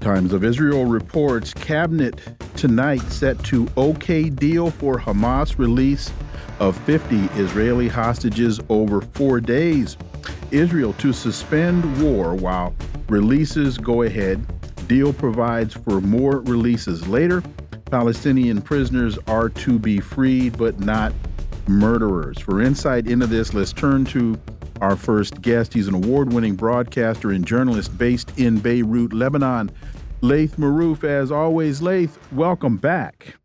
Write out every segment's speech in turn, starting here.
Times of Israel reports cabinet tonight set to okay deal for Hamas release of 50 Israeli hostages over four days. Israel to suspend war while releases go ahead. Deal provides for more releases later. Palestinian prisoners are to be freed but not murderers. For insight into this, let's turn to our first guest. He's an award winning broadcaster and journalist based in Beirut, Lebanon. Laith Marouf, as always, Laith, welcome back.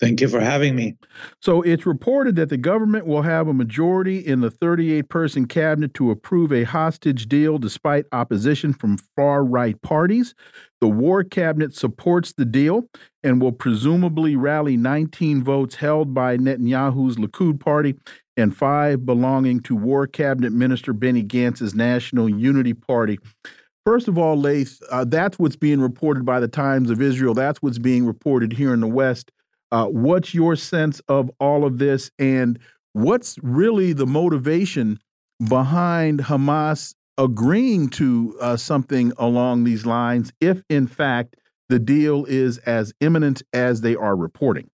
Thank you for having me. So it's reported that the government will have a majority in the 38 person cabinet to approve a hostage deal despite opposition from far right parties. The war cabinet supports the deal and will presumably rally 19 votes held by Netanyahu's Likud party and five belonging to war cabinet minister Benny Gantz's National Unity Party. First of all, Laith, uh, that's what's being reported by the Times of Israel. That's what's being reported here in the West. Uh, what's your sense of all of this, and what's really the motivation behind Hamas agreeing to uh, something along these lines, if in fact the deal is as imminent as they are reporting?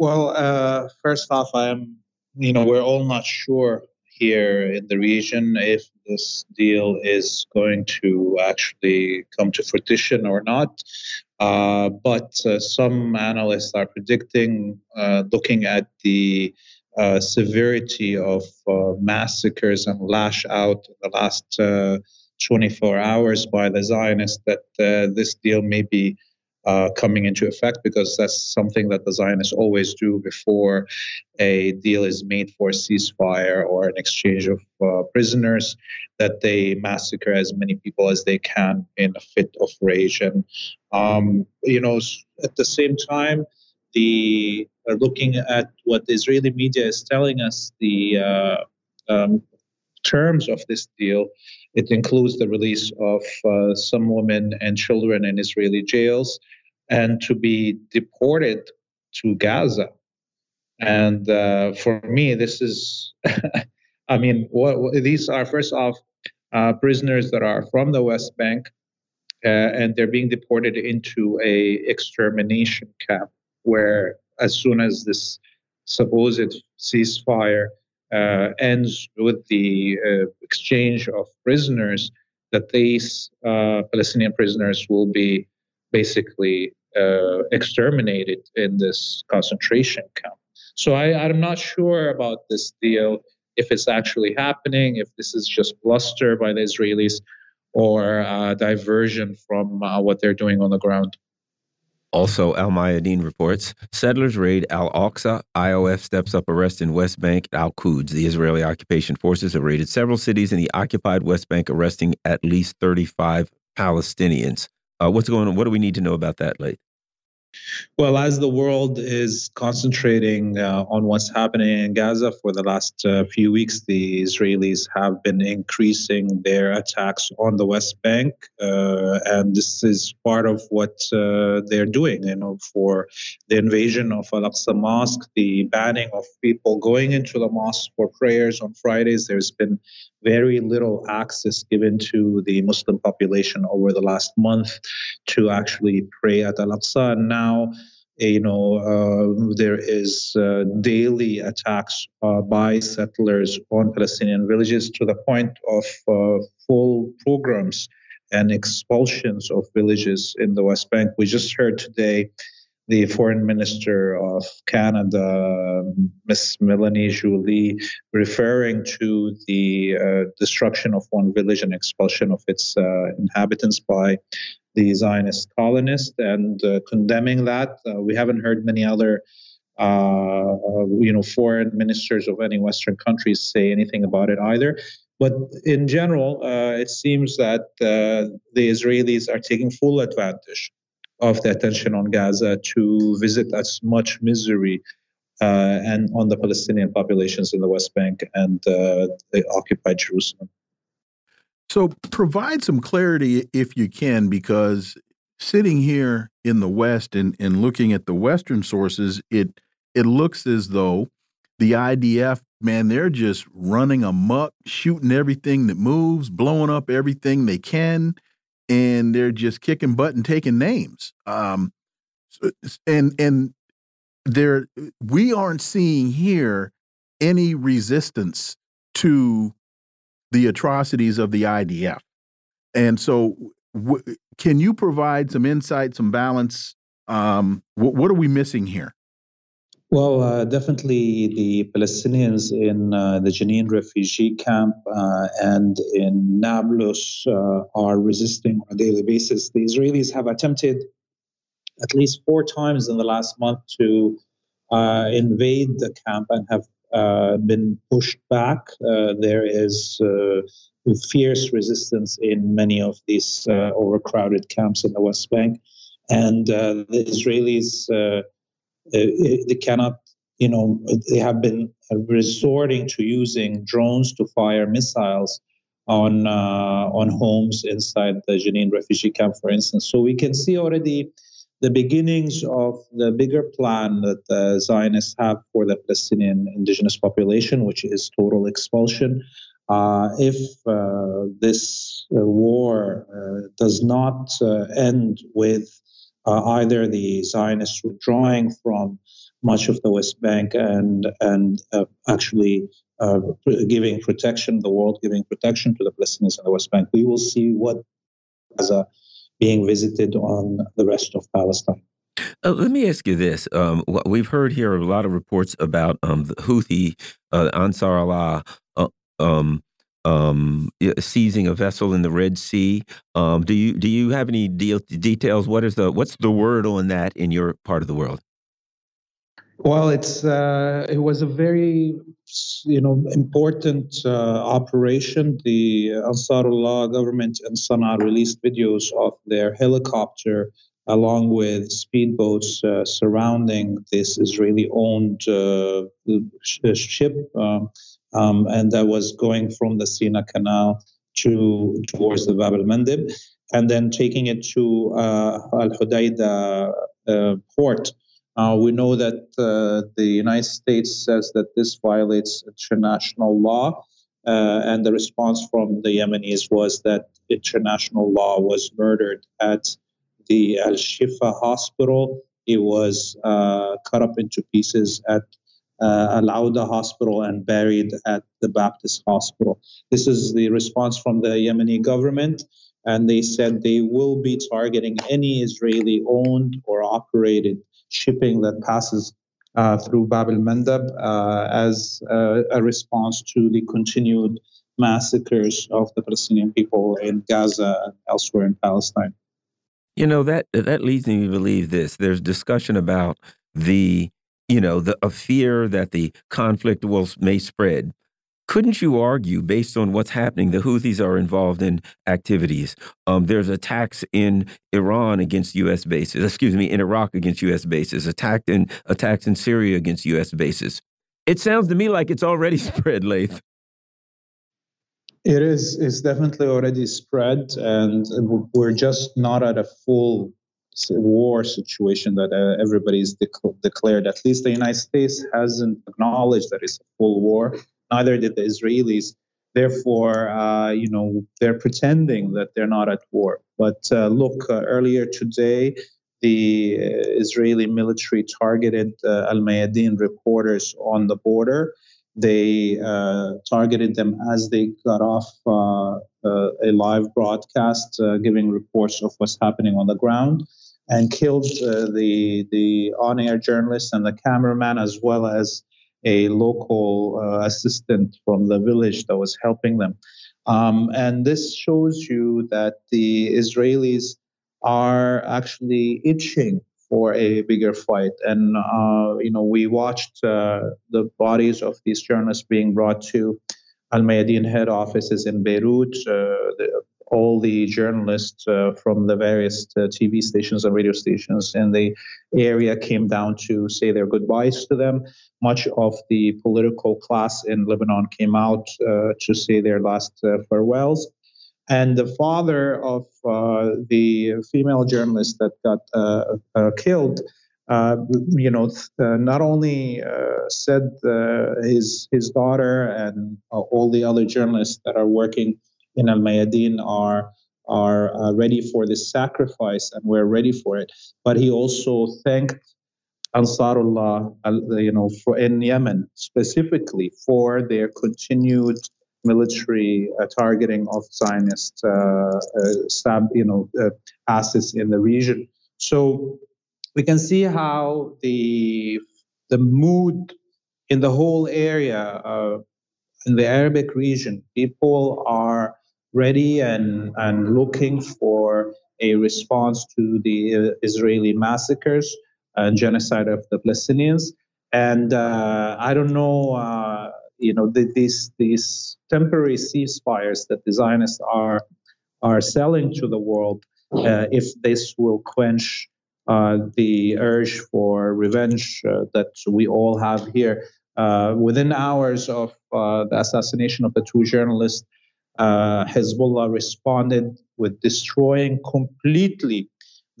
Well, uh, first off, I'm, you know, we're all not sure here in the region if this deal is going to actually come to fruition or not. Uh, but uh, some analysts are predicting, uh, looking at the uh, severity of uh, massacres and lash out in the last uh, 24 hours by the Zionists, that this deal may be uh, coming into effect because that's something that the Zionists always do before a deal is made for a ceasefire or an exchange of uh, prisoners, that they massacre as many people as they can in a fit of rage. And, um, you know, at the same time, the uh, looking at what the Israeli media is telling us, the uh, um, terms of this deal, it includes the release of uh, some women and children in Israeli jails and to be deported to Gaza. And uh, for me, this is, I mean, what, these are first off uh, prisoners that are from the West Bank, uh, and they're being deported into a extermination camp where, as soon as this supposed ceasefire uh, ends with the uh, exchange of prisoners, that these uh, Palestinian prisoners will be basically uh, exterminated in this concentration camp. So I, I'm not sure about this deal, if it's actually happening, if this is just bluster by the Israelis or uh, diversion from uh, what they're doing on the ground. Also, Al Mayadeen reports settlers raid Al Aqsa. IOF steps up arrest in West Bank Al Quds. The Israeli occupation forces have raided several cities in the occupied West Bank, arresting at least 35 Palestinians. Uh, what's going on? What do we need to know about that, Laith? Well, as the world is concentrating uh, on what's happening in Gaza for the last uh, few weeks, the Israelis have been increasing their attacks on the West Bank, uh, and this is part of what uh, they're doing. You know, for the invasion of Al-Aqsa Mosque, the banning of people going into the mosque for prayers on Fridays. There's been very little access given to the Muslim population over the last month to actually pray at Al-Aqsa. And now, you know, uh, there is uh, daily attacks uh, by settlers on Palestinian villages to the point of uh, full pogroms and expulsions of villages in the West Bank. We just heard today the foreign minister of Canada, Miss Melanie Joly, referring to the uh, destruction of one village and expulsion of its uh, inhabitants by the Zionist colonists and uh, condemning that. Uh, we haven't heard many other. Uh, uh, you know, foreign ministers of any Western countries say anything about it either. but in general, it seems that the Israelis are taking full advantage of the attention on Gaza to visit as much misery uh, and on the Palestinian populations in the West Bank and uh, the occupied Jerusalem. So, provide some clarity if you can, because sitting here in the West and, and looking at the Western sources, it it looks as though the IDF, man, they're just running amuck, shooting everything that moves, blowing up everything they can, and they're just kicking butt and taking names. Um, and and there, we aren't seeing here any resistance to the atrocities of the IDF. And so, can you provide some insight, some balance? Um, what are we missing here? Well, uh, definitely the Palestinians in uh, the Jenin refugee camp uh, and in Nablus uh, are resisting on a daily basis. The Israelis have attempted at least four times in the last month to uh, invade the camp and have uh, been pushed back. there is fierce resistance in many of these overcrowded camps in the West Bank. And the Israelis they cannot, you know, they have been resorting to using drones to fire missiles on uh, on homes inside the Jenin refugee camp, for instance. So we can see already the beginnings of the bigger plan that the Zionists have for the Palestinian indigenous population, which is total expulsion. Uh, if uh, this uh, war uh, does not uh, end with uh, either the Zionists withdrawing from much of the West Bank and and uh, actually uh, giving protection, the world giving protection to the Palestinians in the West Bank. We will see what Gaza being visited on the rest of Palestine. Uh, let me ask you this: um, We've heard here a lot of reports about um, the Houthi, uh, Ansar Allah, uh, um, um, seizing a vessel in the Red Sea. Um, do you do you have any details? What is the what's the word on that in your part of the world? Well, it's uh, it was a very you know important uh, operation. The Ansarullah government in Sana'a released videos of their helicopter along with speedboats uh, surrounding this Israeli-owned uh, ship. Um, um, and that was going from the Sina Canal to towards the Bab al Mandeb, and then taking it to uh, Al Hodeida uh, port. Uh, we know that uh, the United States says that this violates international law, uh, and the response from the Yemenis was that international law was murdered at the Al Shifa hospital. It was uh, cut up into pieces at uh, Al Auda Hospital and buried at the Baptist Hospital. This is the response from the Yemeni government, and they said they will be targeting any Israeli owned or operated shipping that passes uh, through Bab el Mandeb uh, as uh, a response to the continued massacres of the Palestinian people in Gaza and elsewhere in Palestine. You know that that leads me to believe this. There's discussion about the you know, the, a fear that the conflict will may spread. Couldn't you argue, based on what's happening, the Houthis are involved in activities? Um, there's attacks in Iran against U.S. bases. Excuse me, in Iraq against U.S. bases. Attacked in attacks in Syria against U.S. bases. It sounds to me like it's already spread, Laith. It is. It's definitely already spread, and we're just not at a full war situation that uh, everybody's declared. At least the United States hasn't acknowledged that it's a full war. Neither did the Israelis. Therefore, uh, you know, they're pretending that they're not at war. But uh, look, uh, earlier today, the uh, Israeli military targeted uh, Al Mayadeen reporters on the border. They targeted them as they got off a live broadcast, giving reports of what's happening on the ground and killed uh, the the on-air journalist and the cameraman as well as a local uh, assistant from the village that was helping them. Um, and this shows you that the Israelis are actually itching for a bigger fight. And uh, you know, we watched uh, the bodies of these journalists being brought to Al Mayadeen head office is in Beirut. The, all the journalists uh, from the various uh, TV stations and radio stations in the area came down to say their goodbyes to them. Much of the political class in Lebanon came out uh, to say their last uh, farewells. And the father of uh, the female journalist that got uh, killed. you know, not only said his his daughter and all the other journalists that are working in Al Mayadeen are are uh, ready for this sacrifice and we're ready for it. But he also thanked Ansarullah, uh, you know, for in Yemen specifically for their continued military uh, targeting of Zionist, uh, uh, stab, you know, uh, assets in the region. So we can see how the the mood in the whole area, in the Arabic region, people are ready and, and looking for a response to the Israeli massacres and genocide of the Palestinians. And uh, I don't know, uh, you know, the, these these temporary ceasefires that the Zionists are are selling to the world, uh, if this will quench uh, the urge for revenge uh, that we all have here. within hours of the assassination of the two journalists, uh, Hezbollah responded with destroying completely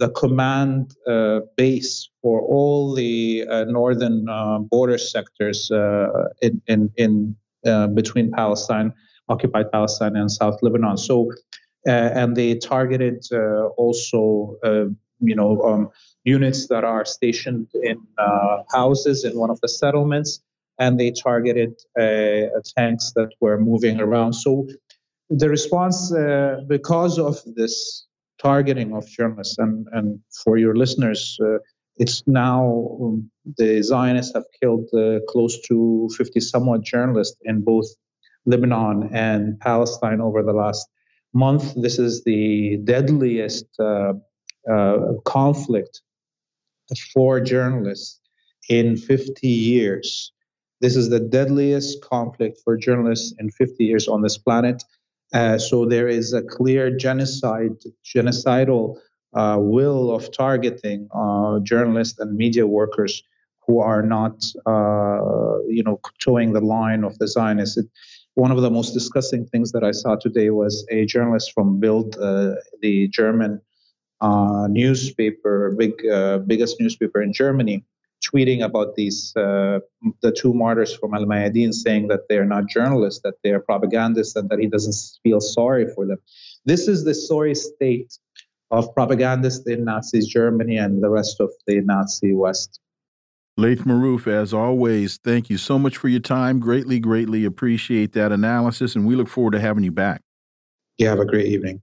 the command uh, base for all the uh, northern uh, border sectors uh, in, in, in uh, between Palestine, occupied Palestine, and South Lebanon. So, and they targeted also, you know, um, units that are stationed in houses in one of the settlements, and they targeted tanks that were moving around. So the response, uh, because of this targeting of journalists, and, and for your listeners, uh, it's now um, the Zionists have killed uh, close to 50 somewhat journalists in both Lebanon and Palestine over the last month. This is the deadliest uh, uh, conflict for journalists in 50 years. This is the deadliest conflict for journalists in 50 years on this planet. Uh, so there is a clear genocide, genocidal uh, will of targeting uh, journalists and media workers who are not, uh, you know, toeing the line of the Zionists. It, one of the most disgusting things that I saw today was a journalist from Bild, uh, the German newspaper, big biggest newspaper in Germany, tweeting about these uh, the two martyrs from Al Mayadeen, saying that they are not journalists, that they are propagandists, and that he doesn't feel sorry for them. This is the sorry state of propagandists in Nazi Germany and the rest of the Nazi West. Laith Marouf, as always, thank you so much for your time. Greatly, greatly appreciate that analysis, and we look forward to having you back. You have a great evening.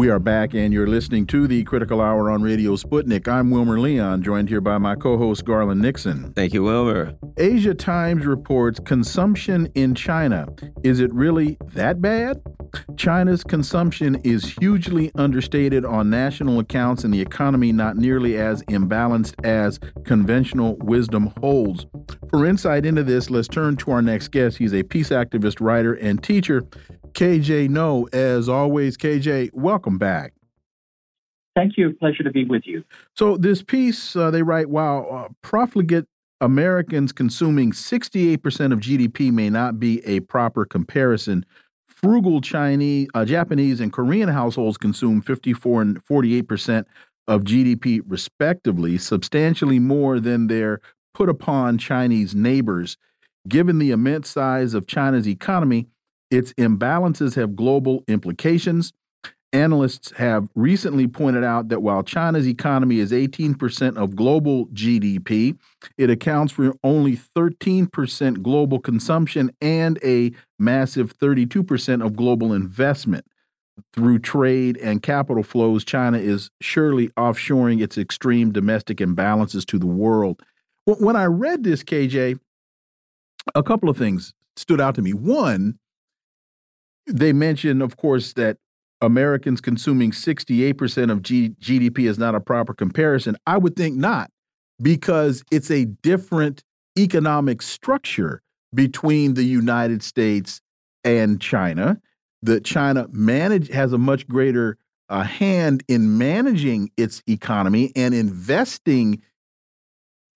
We are back, and you're listening to the Critical Hour on Radio Sputnik. I'm Wilmer Leon, joined here by my co host, Garland Nixon. Thank you, Wilmer. Asia Times reports consumption in China. Is it really that bad? China's consumption is hugely understated on national accounts, and the economy not nearly as imbalanced as conventional wisdom holds. For insight into this, let's turn to our next guest. He's a peace activist, writer, and teacher. KJ Noh, as always, KJ, welcome back. Thank you. Pleasure to be with you. So, this piece, uh, they write while uh, profligate Americans consuming 68% of GDP may not be a proper comparison. Frugal Chinese, uh, Japanese, and Korean households consume 54 and 48% of GDP, respectively, substantially more than their put upon Chinese neighbors. Given the immense size of China's economy, its imbalances have global implications. analysts have recently pointed out that while China's economy is 18% of global GDP, it accounts for only 13% global consumption and a massive 32% of global investment. Through trade and capital flows, China is surely offshoring its extreme domestic imbalances to the world. When I read this, KJ, a couple of things stood out to me. One, they mention, of course, that Americans consuming 68% of G GDP is not a proper comparison. I would think not, because it's a different economic structure between the United States and China. That China manage has a much greater uh, hand in managing its economy and investing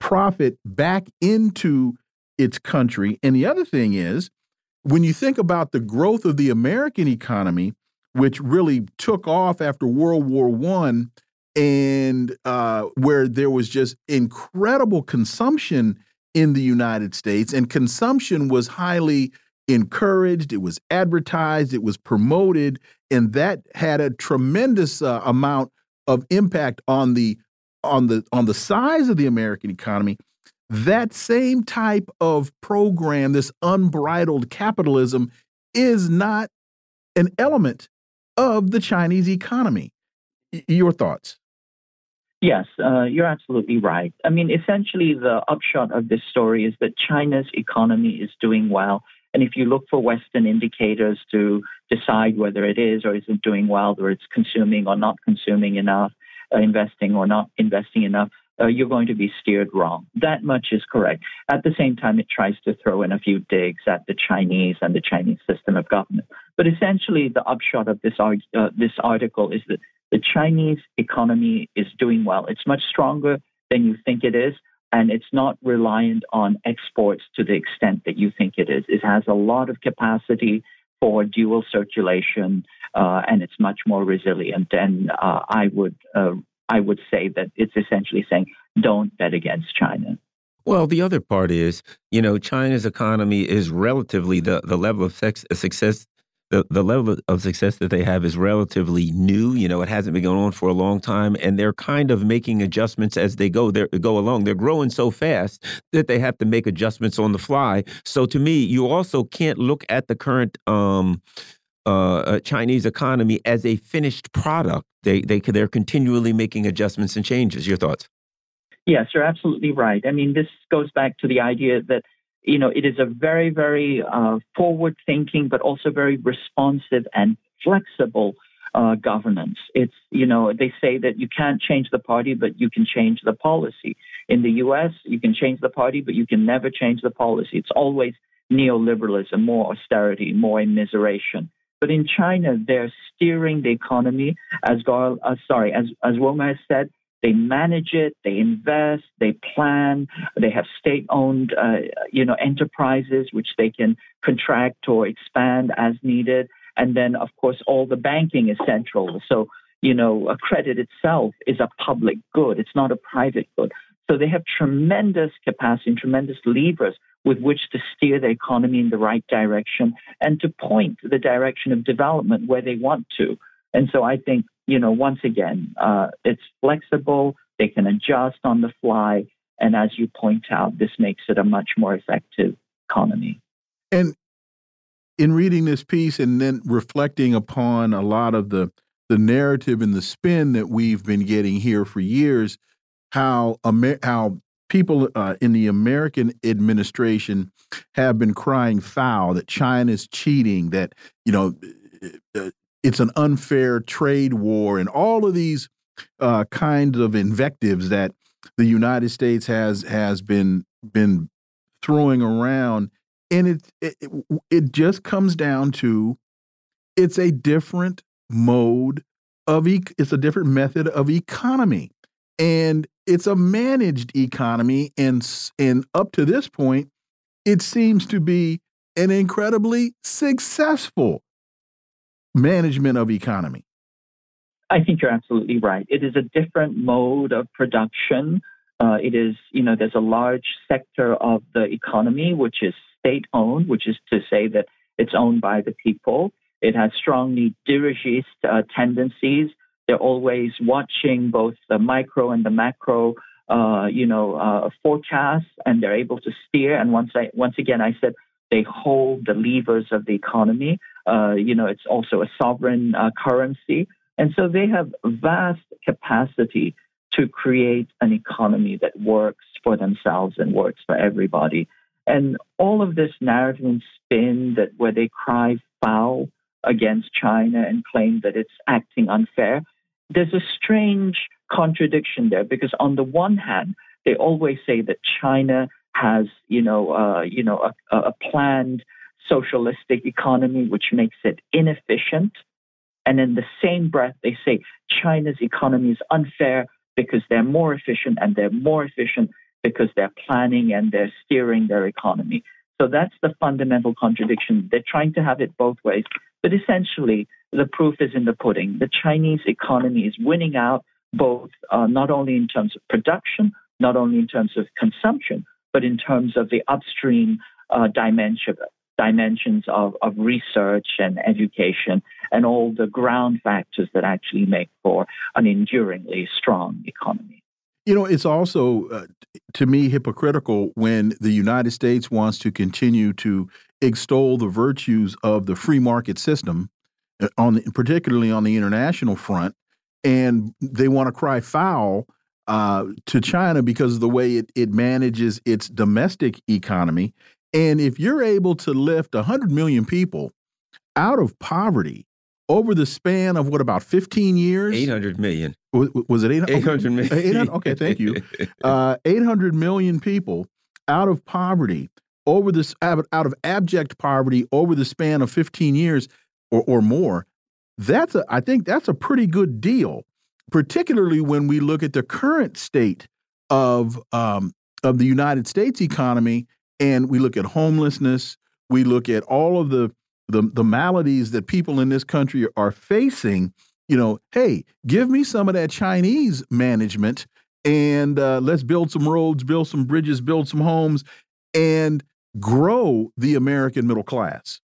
profit back into its country. And the other thing is, when you think about the growth of the American economy, which really took off after World War One, and uh, where there was just incredible consumption in the United States, and consumption was highly encouraged, it was advertised, it was promoted, and that had a tremendous uh, amount of impact on the on the on the size of the American economy. That same type of program, this unbridled capitalism, is not an element of the Chinese economy. your thoughts? Yes, uh, you're absolutely right. I mean, essentially, the upshot of this story is that China's economy is doing well. And if you look for Western indicators to decide whether it is or isn't doing well, whether it's consuming or not consuming enough, uh, investing or not investing enough, uh, you're going to be steered wrong. That much is correct. At the same time, it tries to throw in a few digs at the Chinese and the Chinese system of government. But essentially, the upshot of this, uh, this article is that the Chinese economy is doing well. It's much stronger than you think it is, and it's not reliant on exports to the extent that you think it is. It has a lot of capacity for dual circulation, uh, and it's much more resilient. And uh, I would uh, I would say that it's essentially saying don't bet against China. Well, the other part is, you know, China's economy is relatively the the level of sex, success the, the level of success that they have is relatively new. You know, it hasn't been going on for a long time, and they're kind of making adjustments as they go. They go along. They're growing so fast that they have to make adjustments on the fly. So to me, you also can't look at the current um, uh, Chinese economy as a finished product. They they they're continually making adjustments and changes. Your thoughts? Yes, you're absolutely right. I mean, this goes back to the idea that you know, it is a very, very uh, forward thinking, but also very responsive and flexible uh, governance. It's, you know, they say that you can't change the party, but you can change the policy. In the US, you can change the party, but you can never change the policy. It's always neoliberalism, more austerity, more immiseration. But in China, they're steering the economy, as Gar, uh, sorry, as as Roma has said, they manage it, they invest, they plan, they have state-owned, uh, you know, enterprises which they can contract or expand as needed. And then, of course, all the banking is central. So, you know, a credit itself is a public good; it's not a private good. So they have tremendous capacity and tremendous levers with which to steer the economy in the right direction and to point the direction of development where they want to. And so I think you know, once again, uh, it's flexible, they can adjust on the fly. And as you point out, this makes it a much more effective economy. And in reading this piece and then reflecting upon a lot of the the narrative and the spin that we've been getting here for years, how Amer how people uh, in the American administration have been crying foul that China's cheating, that you know uh, it's an unfair trade war and all of these uh, kinds of invectives that the United States has has been been throwing around, and it it, it just comes down to it's a different mode of it's a different method of economy, and it's a managed economy, and and up to this point, it seems to be an incredibly successful management of economy? I think you're absolutely right. It is a different mode of production. Uh, it is, you know, there's a large sector of the economy which is state owned, which is to say that it's owned by the people. It has strongly dirigist uh, tendencies. They're always watching both the micro and the macro, uh, you know, uh, forecasts, and they're able to steer. And once I, once again, I said they hold the levers of the economy. Uh, you know, it's also a sovereign uh, currency, and so they have vast capacity to create an economy that works for themselves and works for everybody. And all of this narrative and spin that where they cry foul against China and claim that it's acting unfair, there's a strange contradiction there because on the one hand, they always say that China has, you know, uh, you know, a, a planned socialistic economy which makes it inefficient. And in the same breath, they say China's economy is unfair because they're more efficient and they're more efficient because they're planning and they're steering their economy. So that's the fundamental contradiction. They're trying to have it both ways. But essentially, the proof is in the pudding. The Chinese economy is winning out both, uh, not only in terms of production, not only in terms of consumption, but in terms of the upstream uh, dimension, dimensions of, of research and education and all the ground factors that actually make for an enduringly strong economy. You know, it's also, uh, to me, hypocritical when the United States wants to continue to extol the virtues of the free market system, on the, particularly on the international front, and they want to cry foul uh, to China because of the way it, it manages its domestic economy. And if you're able to lift 100 million people out of poverty over the span of what about 15 years? 800 million. Was, was it 800, 800 million. 800, okay thank you. Uh, 800 million people out of poverty over this out of abject poverty over the span of 15 years or, or more that's a i think that's a pretty good deal particularly when we look at the current state of um, of the united states economy and we look at homelessness we look at all of the the the maladies that people in this country are facing, you know, hey, give me some of that Chinese management and uh, let's build some roads, build some bridges, build some homes, and grow the American middle class.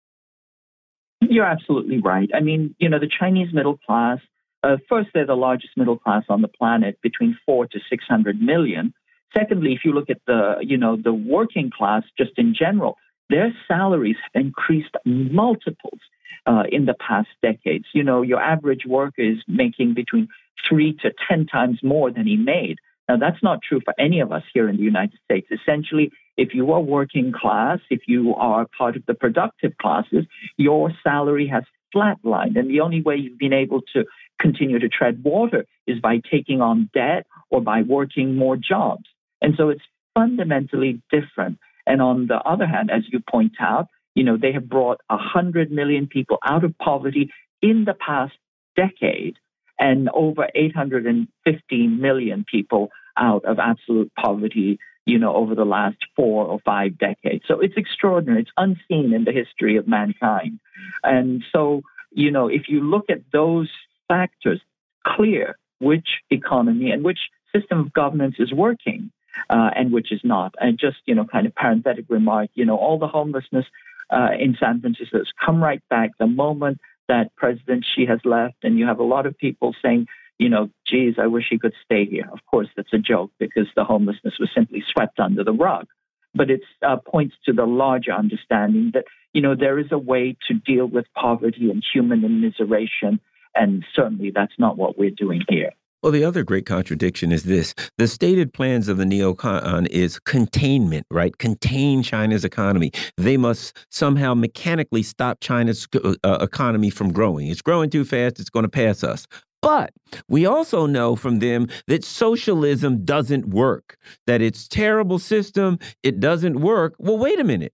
You're absolutely right. I mean, you know, the Chinese middle class. Uh, first, they're the largest middle class on the planet, between four to six hundred million. Secondly, if you look at the, you know, the working class just in general, their salaries have increased multiples uh, in the past decades. You know, your average worker is making between three to 10 times more than he made. Now, that's not true for any of us here in the United States. Essentially, if you are working class, if you are part of the productive classes, your salary has flatlined. And the only way you've been able to continue to tread water is by taking on debt or by working more jobs. And so it's fundamentally different. And on the other hand, as you point out, you know, they have brought 100 million people out of poverty in the past decade and over 850 million people out of absolute poverty, you know, over the last four or five decades. So it's extraordinary. It's unseen in the history of mankind. And so, you know, if you look at those factors, clear which economy and which system of governance is working uh, and which is not. And just, you know, kind of parenthetic remark, you know, all the homelessness uh, in San Francisco has come right back the moment that President Xi has left. And you have a lot of people saying, you know, geez, I wish he could stay here. Of course, that's a joke because the homelessness was simply swept under the rug. But it uh, points to the larger understanding that, you know, there is a way to deal with poverty and human immiseration. And certainly that's not what we're doing here. Well, the other great contradiction is this. The stated plans of the neocon is containment, right? Contain China's economy. They must somehow mechanically stop China's uh, uh economy from growing. It's growing too fast, it's going to pass us. But we also know from them that socialism doesn't work, that it's terrible system, it doesn't work. Well, wait a minute.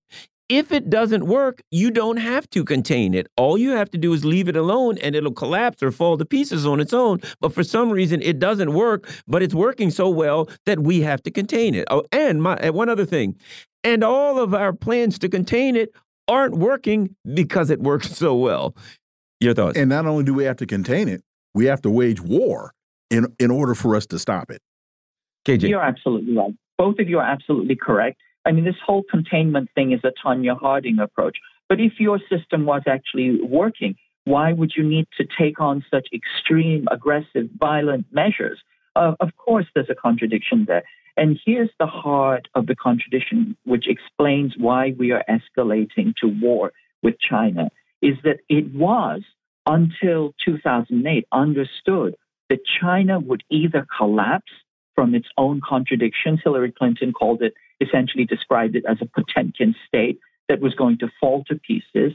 If it doesn't work, you don't have to contain it. All you have to do is leave it alone and it'll collapse or fall to pieces on its own. But for some reason, it doesn't work, but it's working so well that we have to contain it. Oh, and my, one other thing, and all of our plans to contain it aren't working because it works so well. Your thoughts? And not only do we have to contain it, we have to wage war in in order for us to stop it. KJ. You're absolutely right. Both of you are absolutely correct. I mean, this whole containment thing is a Tonya Harding approach. But if your system was actually working, Why would you need to take on such extreme, aggressive, violent measures? Uh, of course, there's a contradiction there. And here's the heart of the contradiction, which explains why we are escalating to war with China, is that it was until 2008 understood that China would either collapse from its own contradictions. Hillary Clinton called it, essentially described it as a Potemkin state that was going to fall to pieces,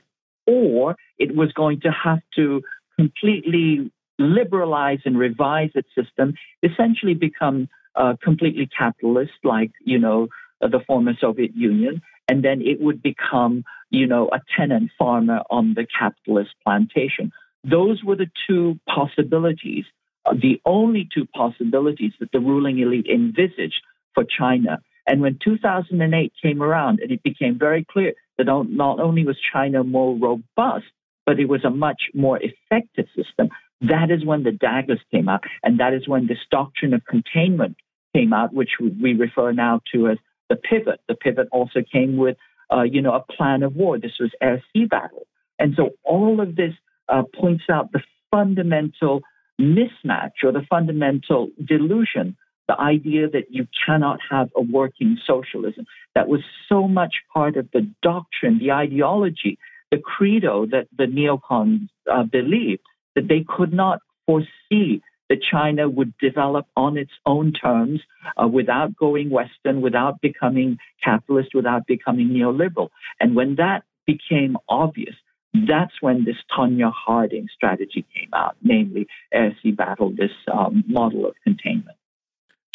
or it was going to have to completely liberalize and revise its system, essentially become uh, completely capitalist, like, you know, the former Soviet Union, and then it would become, you know, a tenant farmer on the capitalist plantation. Those were the two possibilities, uh, the only two possibilities that the ruling elite envisaged for China. And when 2008 came around and it became very clear that not only was China more robust, but it was a much more effective system, that is when the daggers came out. And that is when this doctrine of containment came out, which we refer now to as the pivot. The pivot also came with, uh, you know, a plan of war. This was air sea battle. And so all of this uh, points out the fundamental mismatch or the fundamental delusion, the idea that you cannot have a working socialism. That was so much part of the doctrine, the ideology, the credo that the neocons uh, believed, that they could not foresee that China would develop on its own terms uh, without going Western, without becoming capitalist, without becoming neoliberal. And when that became obvious, that's when this Tonya Harding strategy came out, namely air sea battle, this um, model of containment.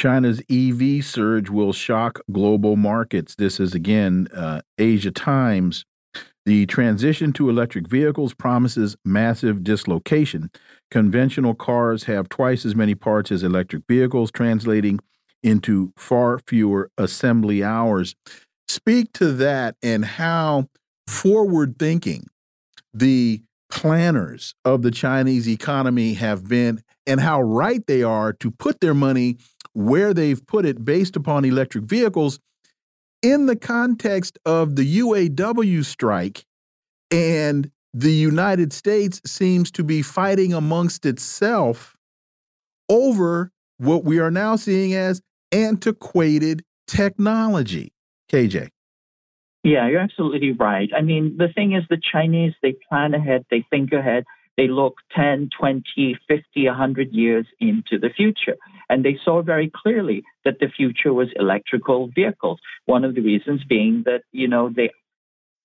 China's EV surge will shock global markets. This is again uh, Asia Times. The transition to electric vehicles promises massive dislocation. Conventional cars have twice as many parts as electric vehicles, translating into far fewer assembly hours. Speak to that and how forward thinking the planners of the Chinese economy have been and how right they are to put their money where they've put it based upon electric vehicles in the context of the UAW strike and the United States seems to be fighting amongst itself over what we are now seeing as antiquated technology. KJ. Yeah, you're absolutely right. I mean, the thing is, the Chinese, they plan ahead, they think ahead, they look 10, 20, 50, 100 years into the future. And they saw very clearly that the future was electrical vehicles. One of the reasons being that, you know, they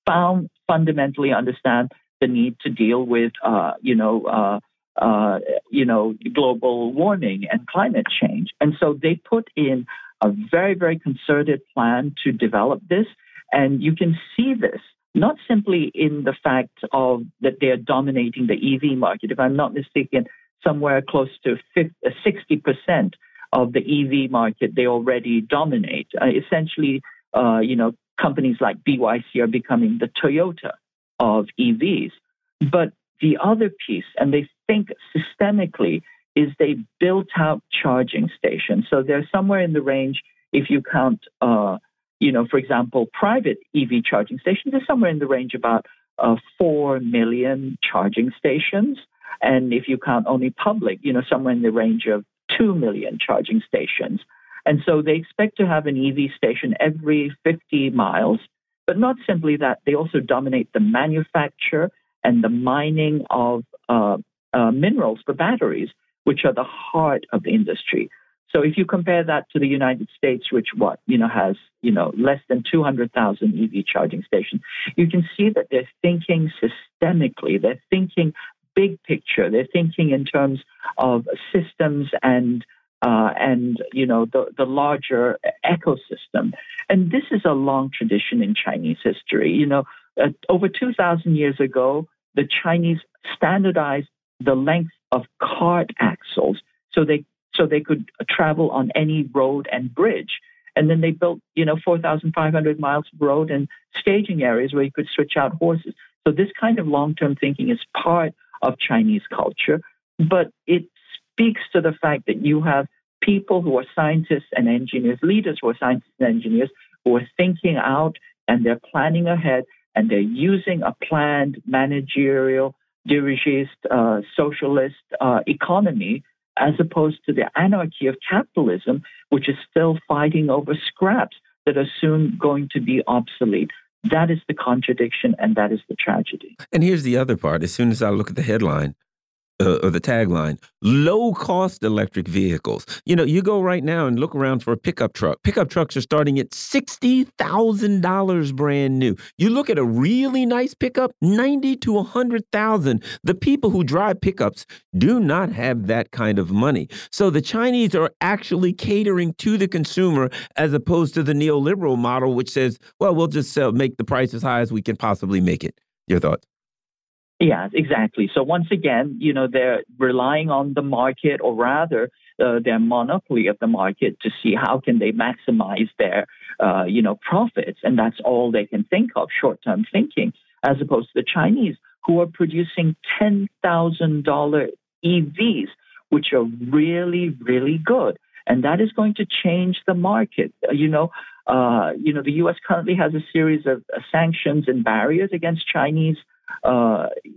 found fundamentally understand the need to deal with, uh, you know, uh, uh, you know, global warming and climate change. And so they put in a very, very concerted plan to develop this. And you can see this not simply in the fact of that they're dominating the EV market. If I'm not mistaken, somewhere close to 50, 60% uh, of the EV market they already dominate. Uh, essentially, uh, you know, companies like BYD are becoming the Toyota of EVs. But the other piece, and they think systemically, is they built out charging stations. So they're somewhere in the range, if you count uh, you know, for example, private EV charging stations are somewhere in the range about uh, 4 million charging stations. And if you count only public, you know, somewhere in the range of 2 million charging stations. And so they expect to have an EV station every 50 miles. But not simply that, they also dominate the manufacture and the mining of uh, uh, minerals for batteries, which are the heart of the industry. So if you compare that to the United States, which what you know has you know less than 200,000 EV charging stations, you can see that they're thinking systemically. They're thinking big picture. They're thinking in terms of systems and uh, and you know the the larger ecosystem. And this is a long tradition in Chinese history. You know, uh, over 2,000 years ago, the Chinese standardized the length of cart axles so they so they could travel on any road and bridge. And then they built, you know, 4,500 miles of road and staging areas where you could switch out horses. So this kind of long-term thinking is part of Chinese culture, but it speaks to the fact that you have people who are scientists and engineers, leaders who are scientists and engineers, who are thinking out and they're planning ahead and they're using a planned managerial dirigist, uh, socialist uh, economy, as opposed to the anarchy of capitalism, which is still fighting over scraps that are soon going to be obsolete. That is the contradiction, and that is the tragedy. And here's the other part. As soon as I look at the headline, uh, or the tagline low cost electric vehicles. You know, you go right now and look around for a pickup truck. Pickup trucks are starting at $60,000 brand new. You look at a really nice pickup, 90 to 100,000. The people who drive pickups do not have that kind of money. So the Chinese are actually catering to the consumer as opposed to the neoliberal model which says, well, we'll just sell, make the price as high as we can possibly make it. Your thoughts? Yeah, exactly. So once again, you know, they're relying on the market, or rather, uh, their monopoly of the market to see how can they maximize their, uh, you know, profits, and that's all they can think of, short-term thinking, as opposed to the Chinese who are producing ten thousand dollar EVs, which are really, really good, and that is going to change the market. Uh, you know, uh, you know, the U.S. currently has a series of uh, sanctions and barriers against Chinese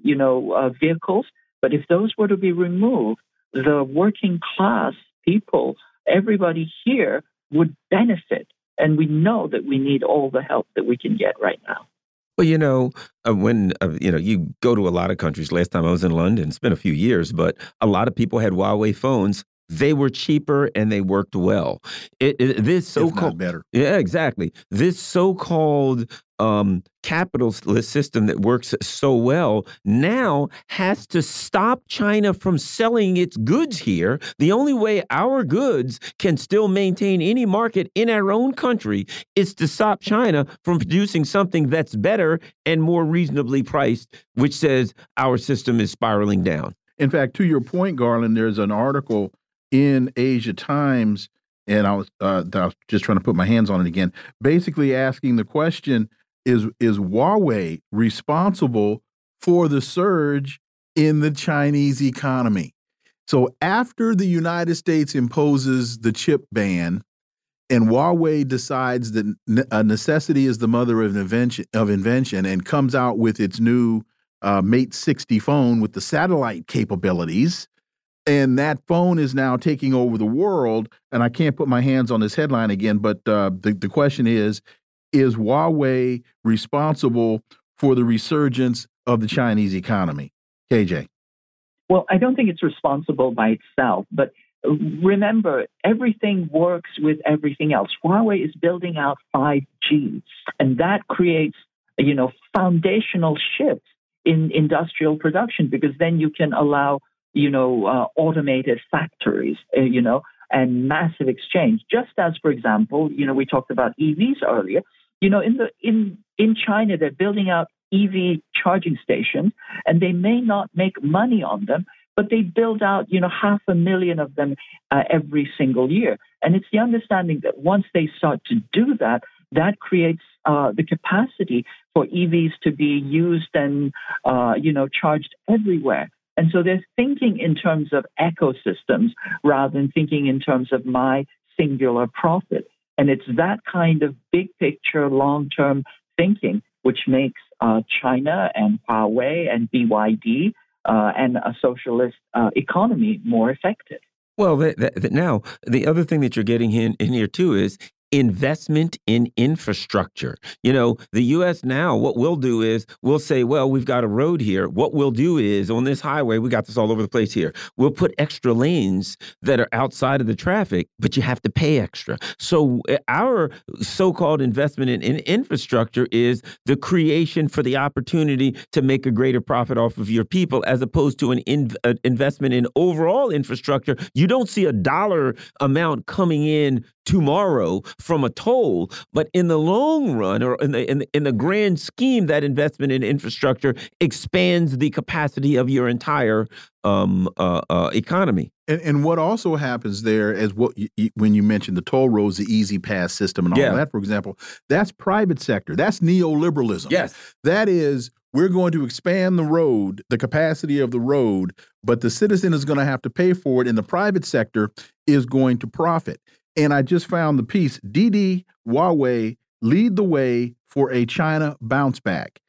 you know, uh, vehicles. But if those were to be removed, the working class people, everybody here would benefit. And we know that we need all the help that we can get right now. Well, you know, uh, when uh, you know you go to a lot of countries. Last time I was in London, it's been a few years, but a lot of people had Huawei phones they were cheaper and they worked well. It, it, this so-called better, yeah, exactly. This so-called um, capitalist system that works so well now has to stop China from selling its goods here. The only way our goods can still maintain any market in our own country is to stop China from producing something that's better and more reasonably priced, which says our system is spiraling down. In fact, to your point, Garland, there's an article in Asia Times, and I was, uh, I was just trying to put my hands on it again, basically asking the question: Is is Huawei responsible for the surge in the Chinese economy? So after the United States imposes the chip ban, and Huawei decides that a necessity is the mother of invention, of invention and comes out with its new uh, Mate 60 phone with the satellite capabilities, and that phone is now taking over the world. And I can't put my hands on this headline again, but uh, the the question is: Is Huawei responsible for the resurgence of the Chinese economy? KJ. Well, I don't think it's responsible by itself, but remember, everything works with everything else. Huawei is building out 5G, and that creates, you know, foundational shifts in industrial production because then you can allow you know, uh, automated factories, uh, you know, and massive exchange. Just as, for example, you know, we talked about EVs earlier. You know, in the in in China, they're building out EV charging stations, and they may not make money on them, but they build out, you know, half a million of them uh, every single year. And it's the understanding that once they start to do that, that creates uh, the capacity for EVs to be used and, uh, you know, charged everywhere. And so they're thinking in terms of ecosystems rather than thinking in terms of my singular profit. And it's that kind of big picture, long term thinking which makes uh, China and Huawei and BYD uh, and a socialist uh, economy more effective. Well, that, that, now the other thing that you're getting in, in here too is investment in infrastructure. You know, the U.S. now, what we'll do is we'll say, well, we've got a road here. What we'll do is on this highway, we got this all over the place here. We'll put extra lanes that are outside of the traffic, but you have to pay extra. So eh, our so-called investment in, in infrastructure is the creation for the opportunity to make a greater profit off of your people, as opposed to an in, uh, investment in overall infrastructure. You don't see a dollar amount coming in tomorrow from a toll, but in the long run, or in the, in the in the grand scheme, that investment in infrastructure expands the capacity of your entire um, uh, uh, economy. And, and, what also happens there is what you, when you mentioned the toll roads, the E-ZPass system, and all yeah. that, for example, that's private sector. That's neoliberalism. Yes, that is. We're going to expand the road, the capacity of the road, but the citizen is going to have to pay for it, and the private sector is going to profit. And I just found the piece Didi Huawei lead the way for a China bounce back.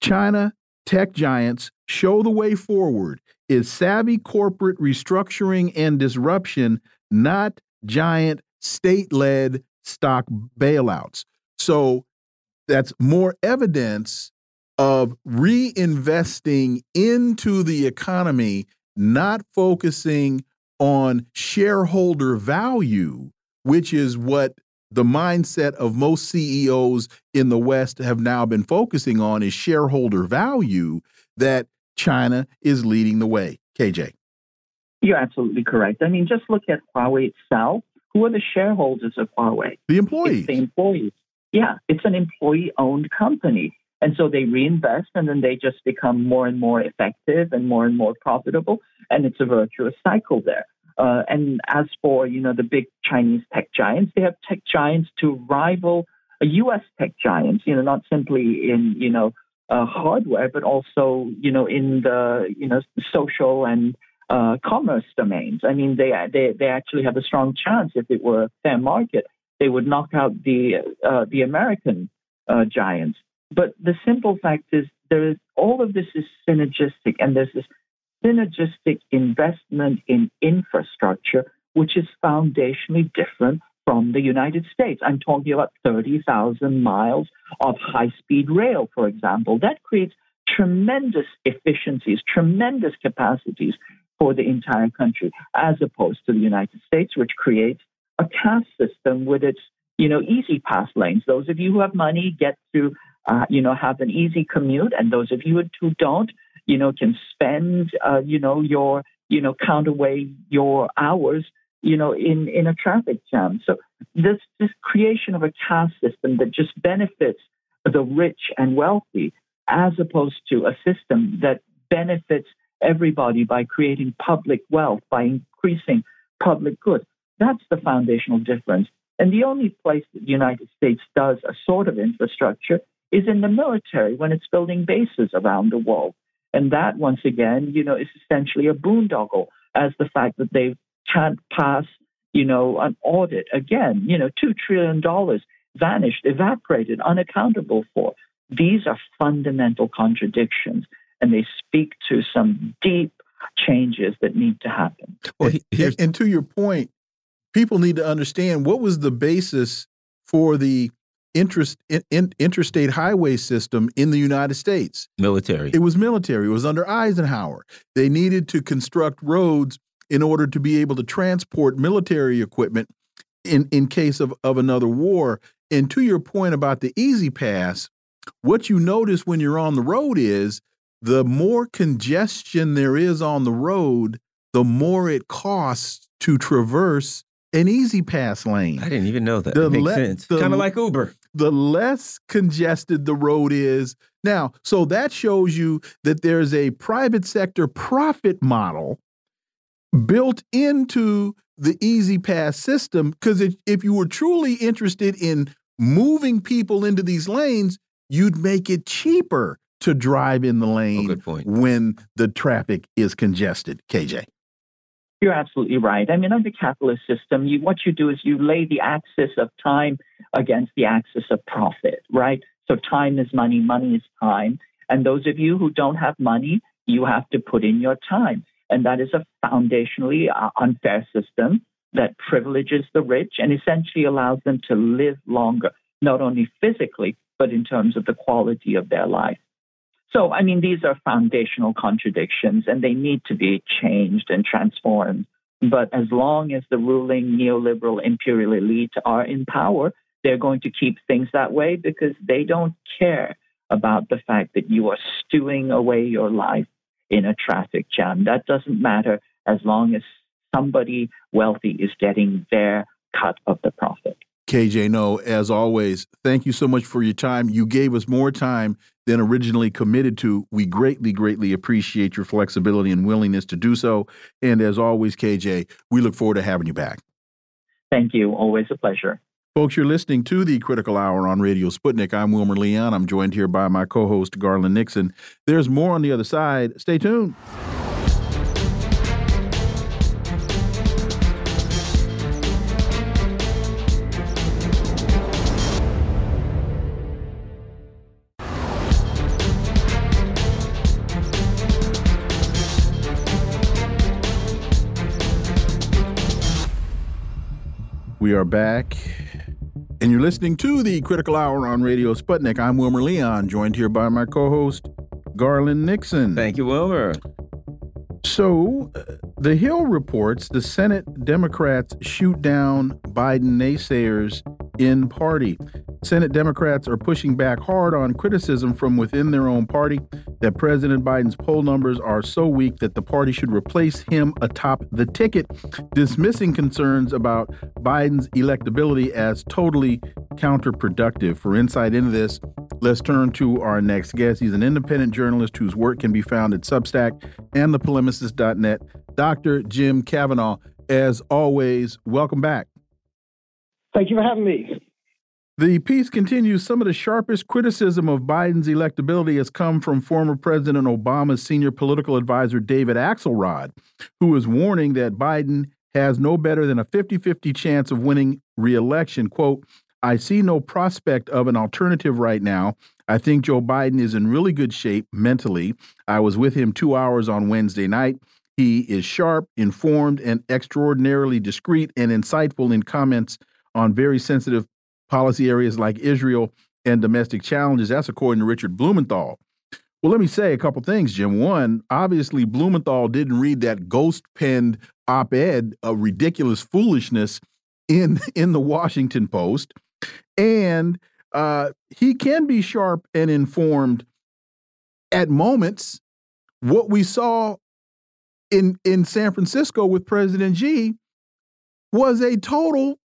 China tech giants show the way forward is savvy corporate restructuring and disruption, not giant state led stock bailouts. So that's more evidence of reinvesting into the economy, not focusing on shareholder value, which is what the mindset of most CEOs in the West have now been focusing on is shareholder value that China is leading the way. KJ. You're absolutely correct. I mean, just look at Huawei itself. Who are the shareholders of Huawei? The employees. It's the employees. Yeah, it's an employee owned company. And so they reinvest and then they just become more and more effective and more and more profitable. And it's a virtuous cycle there. Uh, and as for you know the big Chinese tech giants, they have tech giants to rival U.S. tech giants. You know, not simply in you know uh, hardware, but also you know in the you know social and uh, commerce domains. I mean, they they they actually have a strong chance if it were a fair market, they would knock out the uh, the American uh, giants. But the simple fact is, there is all of this is synergistic, and there's this synergistic investment in infrastructure, which is foundationally different from the United States. I'm talking about 30,000 miles of high speed rail, for example. That creates tremendous efficiencies, tremendous capacities for the entire country, as opposed to the United States, which creates a caste system with its you know, E-ZPass lanes. Those of you who have money get to, uh, you know, have an easy commute, and those of you who don't, you know, can spend, uh, you know, your, you know, count away your hours, you know, in, in a traffic jam. So this, this creation of a caste system that just benefits the rich and wealthy as opposed to a system that benefits everybody by creating public wealth, by increasing public good. That's the foundational difference. And the only place that the United States does a sort of infrastructure is in the military when it's building bases around the world. And that, once again, you know, is essentially a boondoggle as the fact that they can't pass, you know, an audit again, you know, $2 trillion vanished, evaporated, unaccountable for. These are fundamental contradictions, and they speak to some deep changes that need to happen. Well, and, and to your point, people need to understand what was the basis for the interest, in, interstate highway system in the United States. Military. It was military. It was under Eisenhower. They needed to construct roads in order to be able to transport military equipment in, in case of, of another war. And to your point about the E-ZPass, what you notice when you're on the road is the more congestion there is on the road, the more it costs to traverse an E-ZPass lane. I didn't even know that. The makes sense. Kind of like Uber. The less congested the road is. Now, so that shows you that there's a private sector profit model built into the E-ZPass system. Because if, if you were truly interested in moving people into these lanes, you'd make it cheaper to drive in the oh, lane oh, when the traffic is congested. KJ. You're absolutely right. I mean, under capitalist system, you, what you do is you lay the axis of time against the axis of profit, right? So time is money, money is time. And those of you who don't have money, you have to put in your time. And that is a foundationally uh, unfair system that privileges the rich and essentially allows them to live longer, not only physically, but in terms of the quality of their life. So, I mean, these are foundational contradictions and they need to be changed and transformed. But as long as the ruling neoliberal imperial elite are in power, they're going to keep things that way because they don't care about the fact that you are stewing away your life in a traffic jam. That doesn't matter as long as somebody wealthy is getting their cut of the profit. KJ Noh, as always, thank you so much for your time. You gave us more time than originally committed to. We greatly, greatly appreciate your flexibility and willingness to do so. And as always, KJ, we look forward to having you back. Thank you. Always a pleasure. Folks, you're listening to the Critical Hour on Radio Sputnik. I'm Wilmer Leon. I'm joined here by my co host, Garland Nixon. There's more on the other side. Stay tuned. We are back, and you're listening to the Critical Hour on Radio Sputnik. I'm Wilmer Leon, joined here by my co-host Garland Nixon. Thank you, Wilmer. So, uh, The Hill reports the Senate Democrats shoot down Biden naysayers in party. Senate Democrats are pushing back hard on criticism from within their own party that President Biden's poll numbers are so weak that the party should replace him atop the ticket, dismissing concerns about Biden's electability as totally counterproductive. For insight into this, let's turn to our next guest. He's an independent journalist whose work can be found at Substack and thepolemicist.net. Dr. Jim Kavanagh, as always, welcome back. Thank you for having me. The piece continues some of the sharpest criticism of Biden's electability has come from former President Obama's senior political advisor, David Axelrod, who is warning that Biden has no better than a 50 50 chance of winning reelection. Quote, I see no prospect of an alternative right now. I think Joe Biden is in really good shape mentally. I was with him two hours on Wednesday night. He is sharp, informed, and extraordinarily discreet and insightful in comments on very sensitive policy areas like Israel and domestic challenges. That's according to Richard Blumenthal. Well, let me say a couple things, Jim. One, obviously, Blumenthal didn't read that ghost penned op ed of ridiculous foolishness in, in the Washington Post. And uh, he can be sharp and informed at moments. What we saw in, in San Francisco with President Xi was a total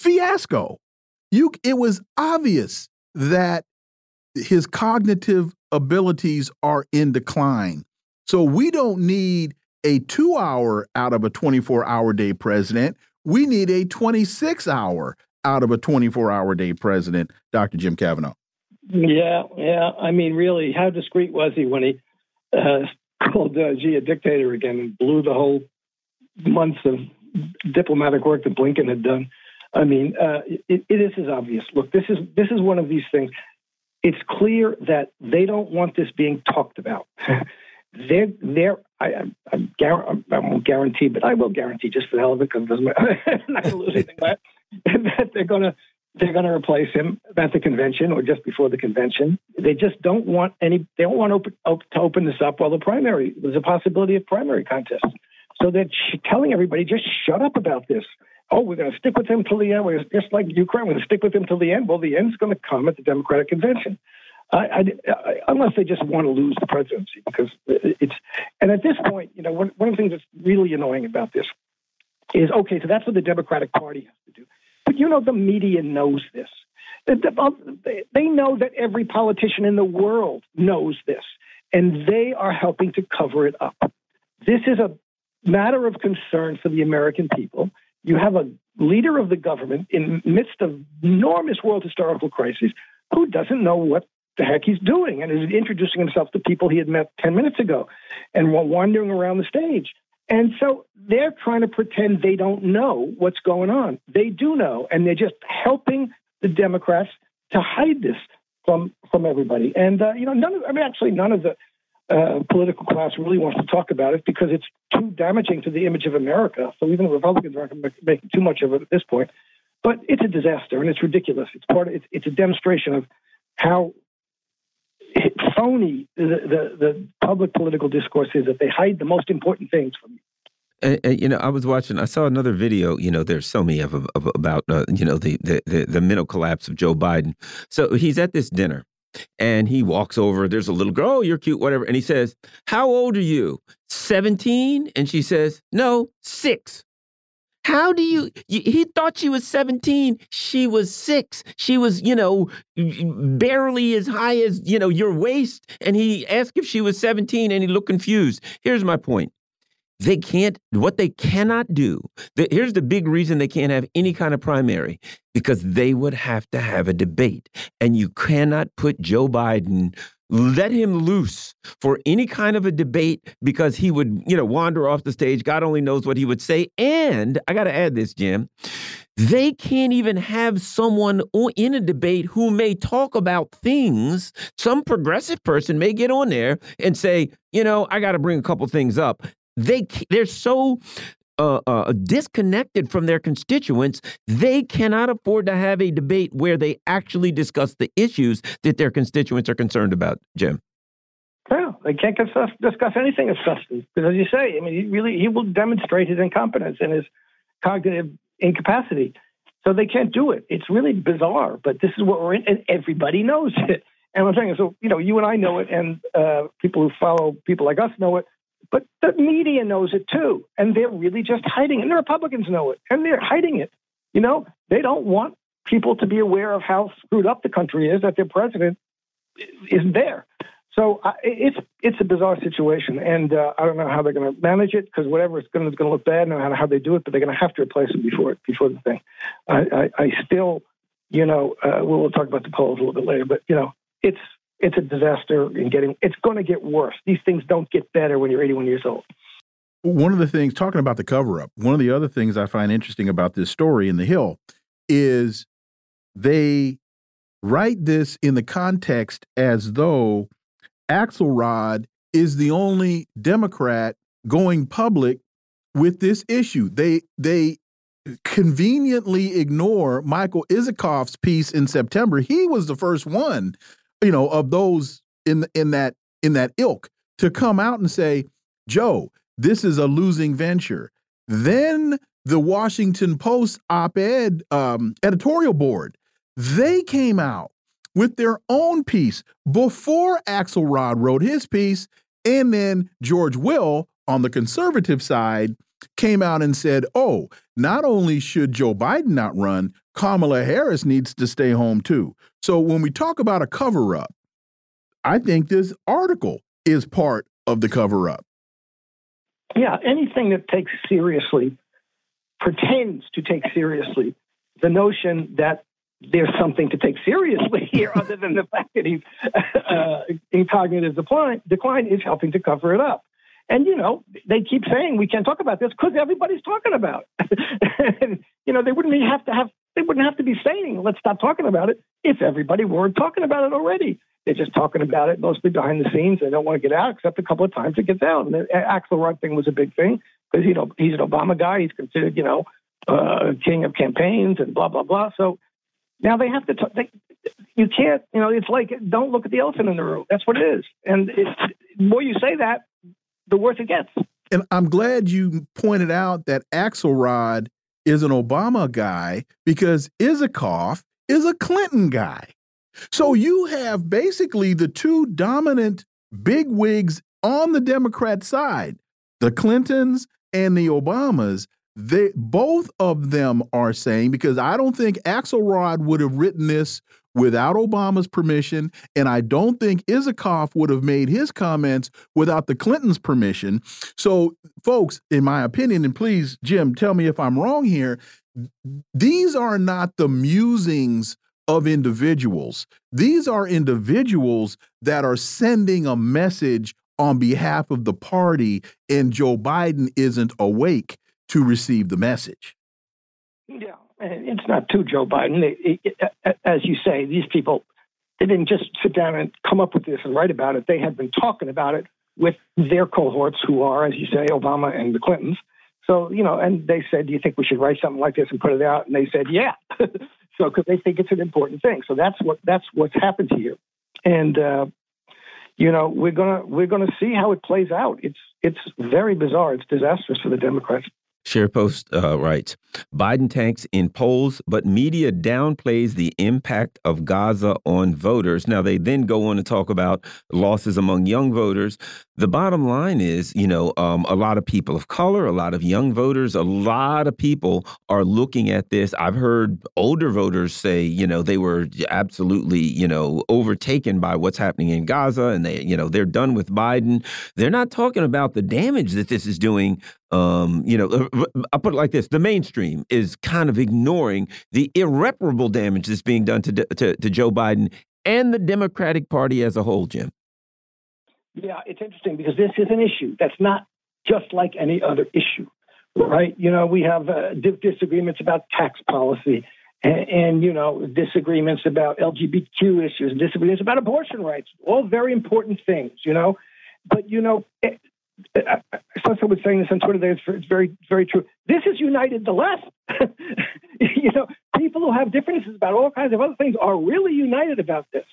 fiasco you it was obvious that his cognitive abilities are in decline. So we don't need a 2-hour out of a 24-hour day president. We need a 26-hour out of a 24-hour day president, Dr. Jim Kavanagh. Yeah, yeah. I mean, really, how discreet was he when he uh, called uh, Xi a dictator again and blew the whole months of diplomatic work that Blinken had done? I mean, uh, it, it is obvious. Look, this is this is one of these things. It's clear that they don't want this being talked about. they're they're I, I, I, I won't guarantee, but I will guarantee just for the hell of it because I'm not going to lose anything. But that they're going to they're going to replace him at the convention or just before the convention. They just don't want any. They don't want open, open, to open this up while the primary there's a possibility of primary contest. So they're telling everybody just shut up about this oh, we're going to stick with him till the end. We're just like Ukraine. We're going to stick with him till the end. Well, the end's going to come at the Democratic convention, I, I, I, unless they just want to lose the presidency. Because it's and at this point, you know, one, one of the things that's really annoying about this is okay. So that's what the Democratic Party has to do. But you know, the media knows this. Uh, they know that every politician in the world knows this, and they are helping to cover it up. This is a matter of concern for the American people you have a leader of the government in midst of enormous world historical crises who doesn't know what the heck he's doing and is introducing himself to people he had met 10 minutes ago and wandering around the stage. And so they're trying to pretend they don't know what's going on. They do know, and they're just helping the Democrats to hide this from from everybody. And uh, you know, none of I mean, actually, none of the uh, political class really wants to talk about it because it's too damaging to the image of America. So even the Republicans aren't making too much of it at this point. But it's a disaster and it's ridiculous. It's part of, it's, it's a demonstration of how phony the, the, the public political discourse is that they hide the most important things from you. And, and, you know, I was watching. I saw another video. You know, there's so many of, of about uh, you know the, the the the mental collapse of Joe Biden. So he's at this dinner, and he walks over. There's a little girl. Oh, you're cute, whatever. And he says, How old are you? 17? And she says, No, six. How do you, he thought she was 17. She was six. She was, you know, barely as high as, you know, your waist. And he asked if she was 17 and he looked confused. Here's my point they can't, what they cannot do, the, here's the big reason they can't have any kind of primary because they would have to have a debate. And you cannot put Joe Biden, let him loose for any kind of a debate because he would, you know, wander off the stage. God only knows what he would say. And I got to add this, Jim. They can't even have someone in a debate who may talk about things. Some progressive person may get on there and say, you know, I got to bring a couple things up they they're so uh, uh, disconnected from their constituents, they cannot afford to have a debate where they actually discuss the issues that their constituents are concerned about. Jim. No, they can't discuss, discuss anything of substance because, as you say, I mean, he really he will demonstrate his incompetence and his cognitive incapacity. So they can't do it. It's really bizarre, but this is what we're in, and everybody knows it. And I'm saying, so you know, you and I know it, and uh, people who follow people like us know it, but the media knows it too, and they're really just hiding it. And the Republicans know it, and they're hiding it. You know, they don't want people to be aware of how screwed up the country is that their president isn't there. So uh, it's it's a bizarre situation, and uh, I don't know how they're going to manage it because whatever it's going to look bad, no matter how they do it. But they're going to have to replace him before before the thing. I, I, I still, you know, uh, we'll, we'll talk about the polls a little bit later, but you know, it's it's a disaster in getting. It's going to get worse. These things don't get better when you're 81 years old. One of the things talking about the cover up. One of the other things I find interesting about this story in the Hill is they write this in the context as though Axelrod is the only Democrat going public with this issue. They they conveniently ignore Michael Isikoff's piece in September. He was the first one, you know, of those in in that in that ilk to come out and say, "Joe, this is a losing venture." Then the Washington Post op-ed um, editorial board, they came out with their own piece before Axelrod wrote his piece. And then George Will on the conservative side came out and said, oh, not only should Joe Biden not run, Kamala Harris needs to stay home too. So when we talk about a cover up, I think this article is part of the cover up. Yeah, anything that takes seriously, pretends to take seriously the notion that there's something to take seriously here other than the fact that he's uh, in cognitive decline, decline is helping to cover it up. And, you know, they keep saying we can't talk about this because everybody's talking about it. and, you know, they wouldn't have to have, they wouldn't have to be saying, let's stop talking about it if everybody weren't talking about it already. They're just talking about it mostly behind the scenes. They don't want to get out except a couple of times it gets out. And the Axelrod thing was a big thing because, you know, he's an Obama guy. He's considered, you know, uh, king of campaigns and blah, blah, blah. So, now they have to. Talk, they, you can't. You know, it's like don't look at the elephant in the room. That's what it is. And it, the more you say that, the worse it gets. And I'm glad you pointed out that Axelrod is an Obama guy because Isikoff is a Clinton guy. So you have basically the two dominant big wigs on the Democrat side, the Clintons and the Obamas, they both of them are saying because I don't think Axelrod would have written this without Obama's permission, and I don't think Isikoff would have made his comments without the Clintons' permission. So, folks, in my opinion, and please, Jim, tell me if I'm wrong here. These are not the musings of individuals. These are individuals that are sending a message on behalf of the party, and Joe Biden isn't awake to receive the message. Yeah, it's not to Joe Biden. It, it, as you say, these people they didn't just sit down and come up with this and write about it. They had been talking about it with their cohorts, who are, as you say, Obama and the Clintons. So you know, and they said, "Do you think we should write something like this and put it out?" And they said, "Yeah." so because they think it's an important thing. So that's what that's what's happened here, and uh, you know we're gonna we're gonna see how it plays out. It's it's very bizarre. It's disastrous for the Democrats. ScheerPost uh, writes Biden tanks in polls, but media downplays the impact of Gaza on voters. Now, they then go on to talk about losses among young voters. The bottom line is, you know, um, a lot of people of color, a lot of young voters, a lot of people are looking at this. I've heard older voters say, you know, they were absolutely, you know, overtaken by what's happening in Gaza and they, you know, they're done with Biden. They're not talking about the damage that this is doing um, you know, uh, I'll put it like this: the mainstream is kind of ignoring the irreparable damage that's being done to, to, to Joe Biden and the Democratic Party as a whole. Jim. Yeah, it's interesting because this is an issue that's not just like any other issue, right? You know, we have uh, disagreements about tax policy. And, and, you know disagreements about LGBTQ issues, disagreements about abortion rights, all very important things, you know. But you know, I saw someone saying this on Twitter. It's, very, very true. This has united the left. you know, people who have differences about all kinds of other things are really united about this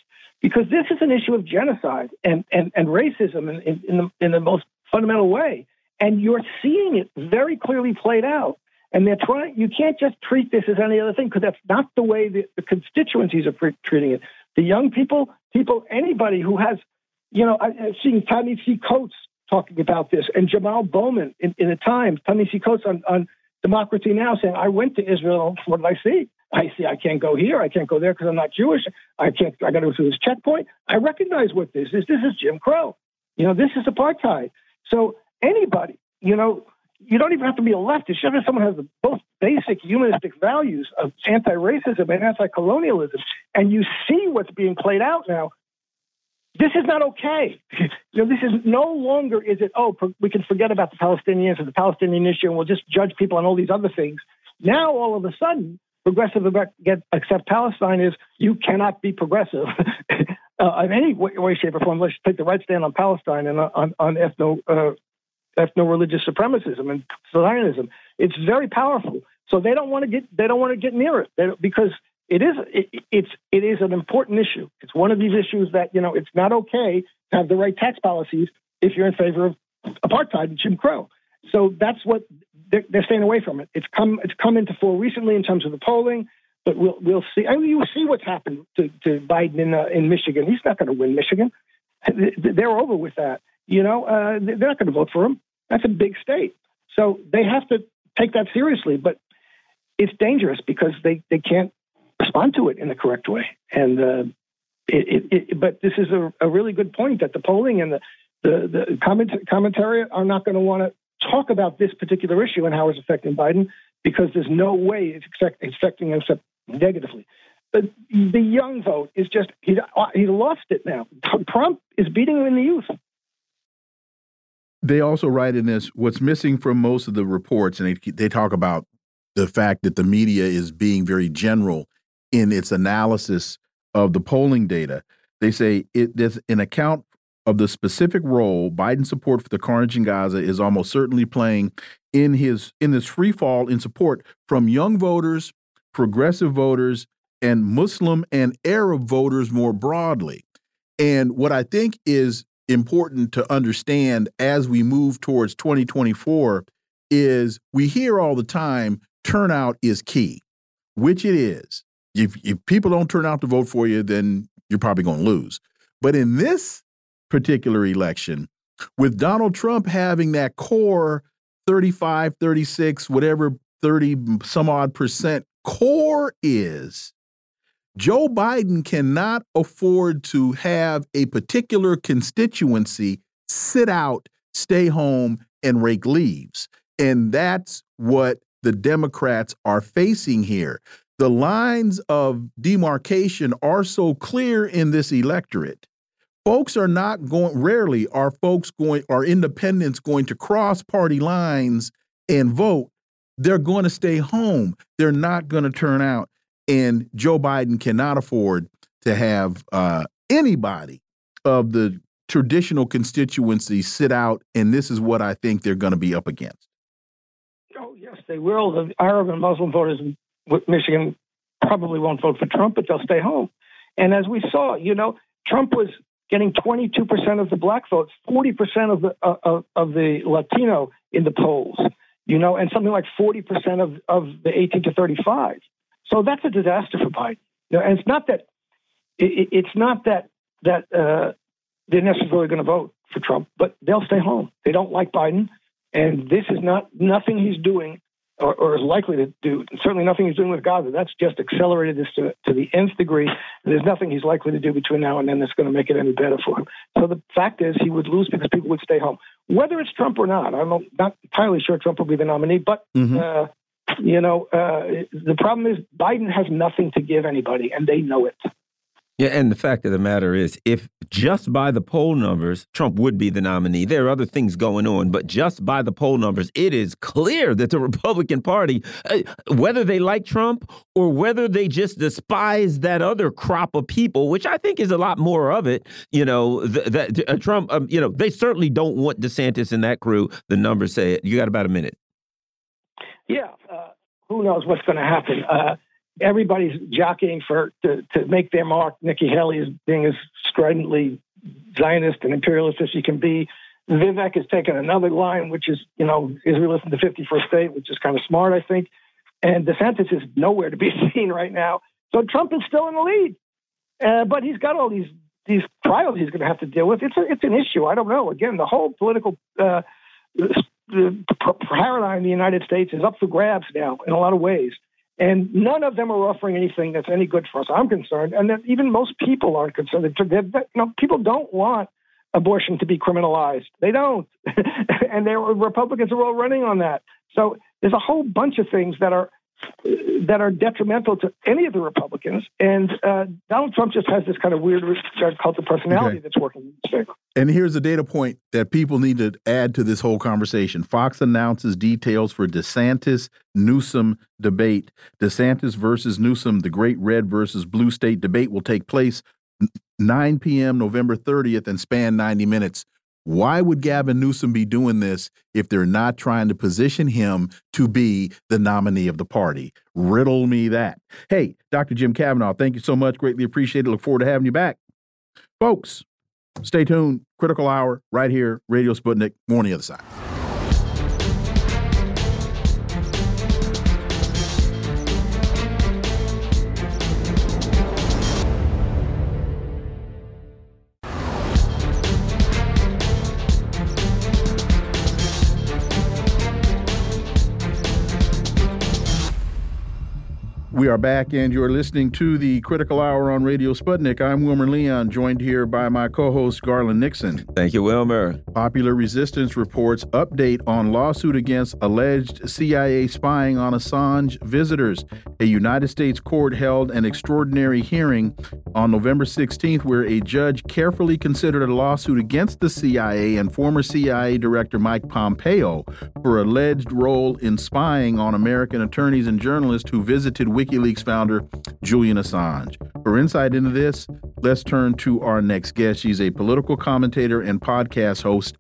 because this is an issue of genocide and and, and racism in, in, in the in the most fundamental way. And you're seeing it very clearly played out. And they're trying. You can't just treat this as any other thing because that's not the way the, the constituencies are pre- treating it. The young people, people, anybody who has, you know, I, I've seen Ta-Nehisi Coates talking about this, and Jamal Bowman in, in the Times, Ta-Nehisi Coates on, on Democracy Now! saying, I went to Israel. What did I see? I see I can't go here. I can't go there because I'm not Jewish. I can't. I got to go through this checkpoint. I recognize what this is. This is Jim Crow. You know, this is apartheid. So anybody, you know, you don't even have to be a leftist. Have someone has the both basic humanistic values of anti-racism and anti-colonialism, and you see what's being played out now. This is not okay. you know, this is no longer is it. Oh, we can forget about the Palestinians and the Palestinian issue, and we'll just judge people on all these other things. Now, all of a sudden, progressive get, accept Palestine is you cannot be progressive uh, in any way, way, shape, or form. Let's take the right stand on Palestine and on, on ethno uh, ethno religious supremacism and Zionism. It's very powerful. So they don't want to get they don't want to get near it because it is it, it's it is an important issue. It's one of these issues that you know it's not okay to have the right tax policies if you're in favor of apartheid and Jim Crow. So that's what they're, they're staying away from it. It's come it's come into fore recently in terms of the polling, but we'll we'll see. I mean, you see what's happened to, to Biden in uh, in Michigan. He's not going to win Michigan. They're over with that. You know, uh, they're not going to vote for him. That's a big state. So they have to take that seriously, but it's dangerous because they, they can't respond to it in the correct way. And uh, it, it, it, but this is a, a, really good point that the polling and the the, the comment, commentary are not going to want to talk about this particular issue and how it's affecting Biden because there's no way it's affecting him except negatively. But the young vote is just he's he lost it now. Trump is beating him in the youth. They also write in this what's missing from most of the reports, and they, they talk about the fact that the media is being very general in its analysis of the polling data. They say it an account of the specific role Biden's support for the carnage in Gaza is almost certainly playing in his in this free fall in support from young voters, progressive voters, and Muslim and Arab voters more broadly. And what I think is important to understand as we move towards 2024 is we hear all the time turnout is key, which it is. If, if people don't turn out to vote for you, then you're probably going to lose. But in this particular election, with Donald Trump having that core 35, 36, whatever 30 some odd percent core is, Joe Biden cannot afford to have a particular constituency sit out, stay home, and rake leaves. And that's what the Democrats are facing here. The lines of demarcation are so clear in this electorate. Folks are not going, rarely are folks going, are independents going to cross party lines and vote. They're going to stay home. They're not going to turn out. And Joe Biden cannot afford to have uh, anybody of the traditional constituency sit out. And this is what I think they're going to be up against. Oh, yes, they will. The Arab and Muslim voters Michigan probably won't vote for Trump, but they'll stay home. And as we saw, you know, Trump was getting 22% of the black votes, 40% of the uh, of, of the Latino in the polls, you know, and something like 40% of, of the 18 to 35. So that's a disaster for Biden. You know, and it's not that it, it's not that that uh, they're necessarily going to vote for Trump, but they'll stay home. They don't like Biden, and this is not nothing he's doing or, or, is likely to do. Certainly, nothing he's doing with Gaza. That's just accelerated this to, to the nth degree. There's nothing he's likely to do between now and then that's going to make it any better for him. So the fact is, he would lose because people would stay home. Whether it's Trump or not, I'm not entirely sure Trump will be the nominee, but mm -hmm. uh, you know, uh, the problem is Biden has nothing to give anybody, and they know it. Yeah, and the fact of the matter is, if just by the poll numbers, Trump would be the nominee. There are other things going on, but just by the poll numbers, it is clear that the Republican Party, uh, whether they like Trump or whether they just despise that other crop of people, which I think is a lot more of it, you know, that uh, Trump, um, you know, they certainly don't want DeSantis and that crew. The numbers say it. You got about a minute. Yeah, uh, who knows what's going to happen? Uh, everybody's jockeying for to, to make their mark. Nikki Haley is being as stridently Zionist and imperialist as she can be. Vivek has taken another line, which is, you know, Israel is the 51st state, which is kind of smart, I think. And DeSantis is nowhere to be seen right now. So Trump is still in the lead. Uh, but he's got all these these trials he's going to have to deal with. It's a, it's an issue. I don't know. Again, the whole political uh, paradigm in the United States is up for grabs now in a lot of ways. And none of them are offering anything that's any good for us. I'm concerned, and that even most people aren't concerned. They're, you know, people don't want abortion to be criminalized. They don't, and they Republicans are all running on that. So there's a whole bunch of things that are that are detrimental to any of the Republicans. And uh, Donald Trump just has this kind of weird cult of personality okay. that's working in his favor. And here's a data point that people need to add to this whole conversation. Fox announces details for DeSantis Newsom debate. DeSantis versus Newsom, the great red versus blue state debate will take place 9 p.m. November 30th and span 90 minutes. Why would Gavin Newsom be doing this if they're not trying to position him to be the nominee of the party? Riddle me that. Hey, Dr. Jim Kavanagh, thank you so much. Greatly appreciate it. Look forward to having you back. Folks, stay tuned. Critical Hour right here, Radio Sputnik, Morning other Side. We are back, and you're listening to the Critical Hour on Radio Sputnik. I'm Wilmer Leon, joined here by my co host, Garland Nixon. Thank you, Wilmer. Popular Resistance reports update on lawsuit against alleged CIA spying on Assange visitors. A United States court held an extraordinary hearing on November 16th where a judge carefully considered a lawsuit against the CIA and former CIA Director Mike Pompeo for alleged role in spying on American attorneys and journalists who visited Wiki WikiLeaks founder Julian Assange. For insight into this, let's turn to our next guest. She's a political commentator and podcast host.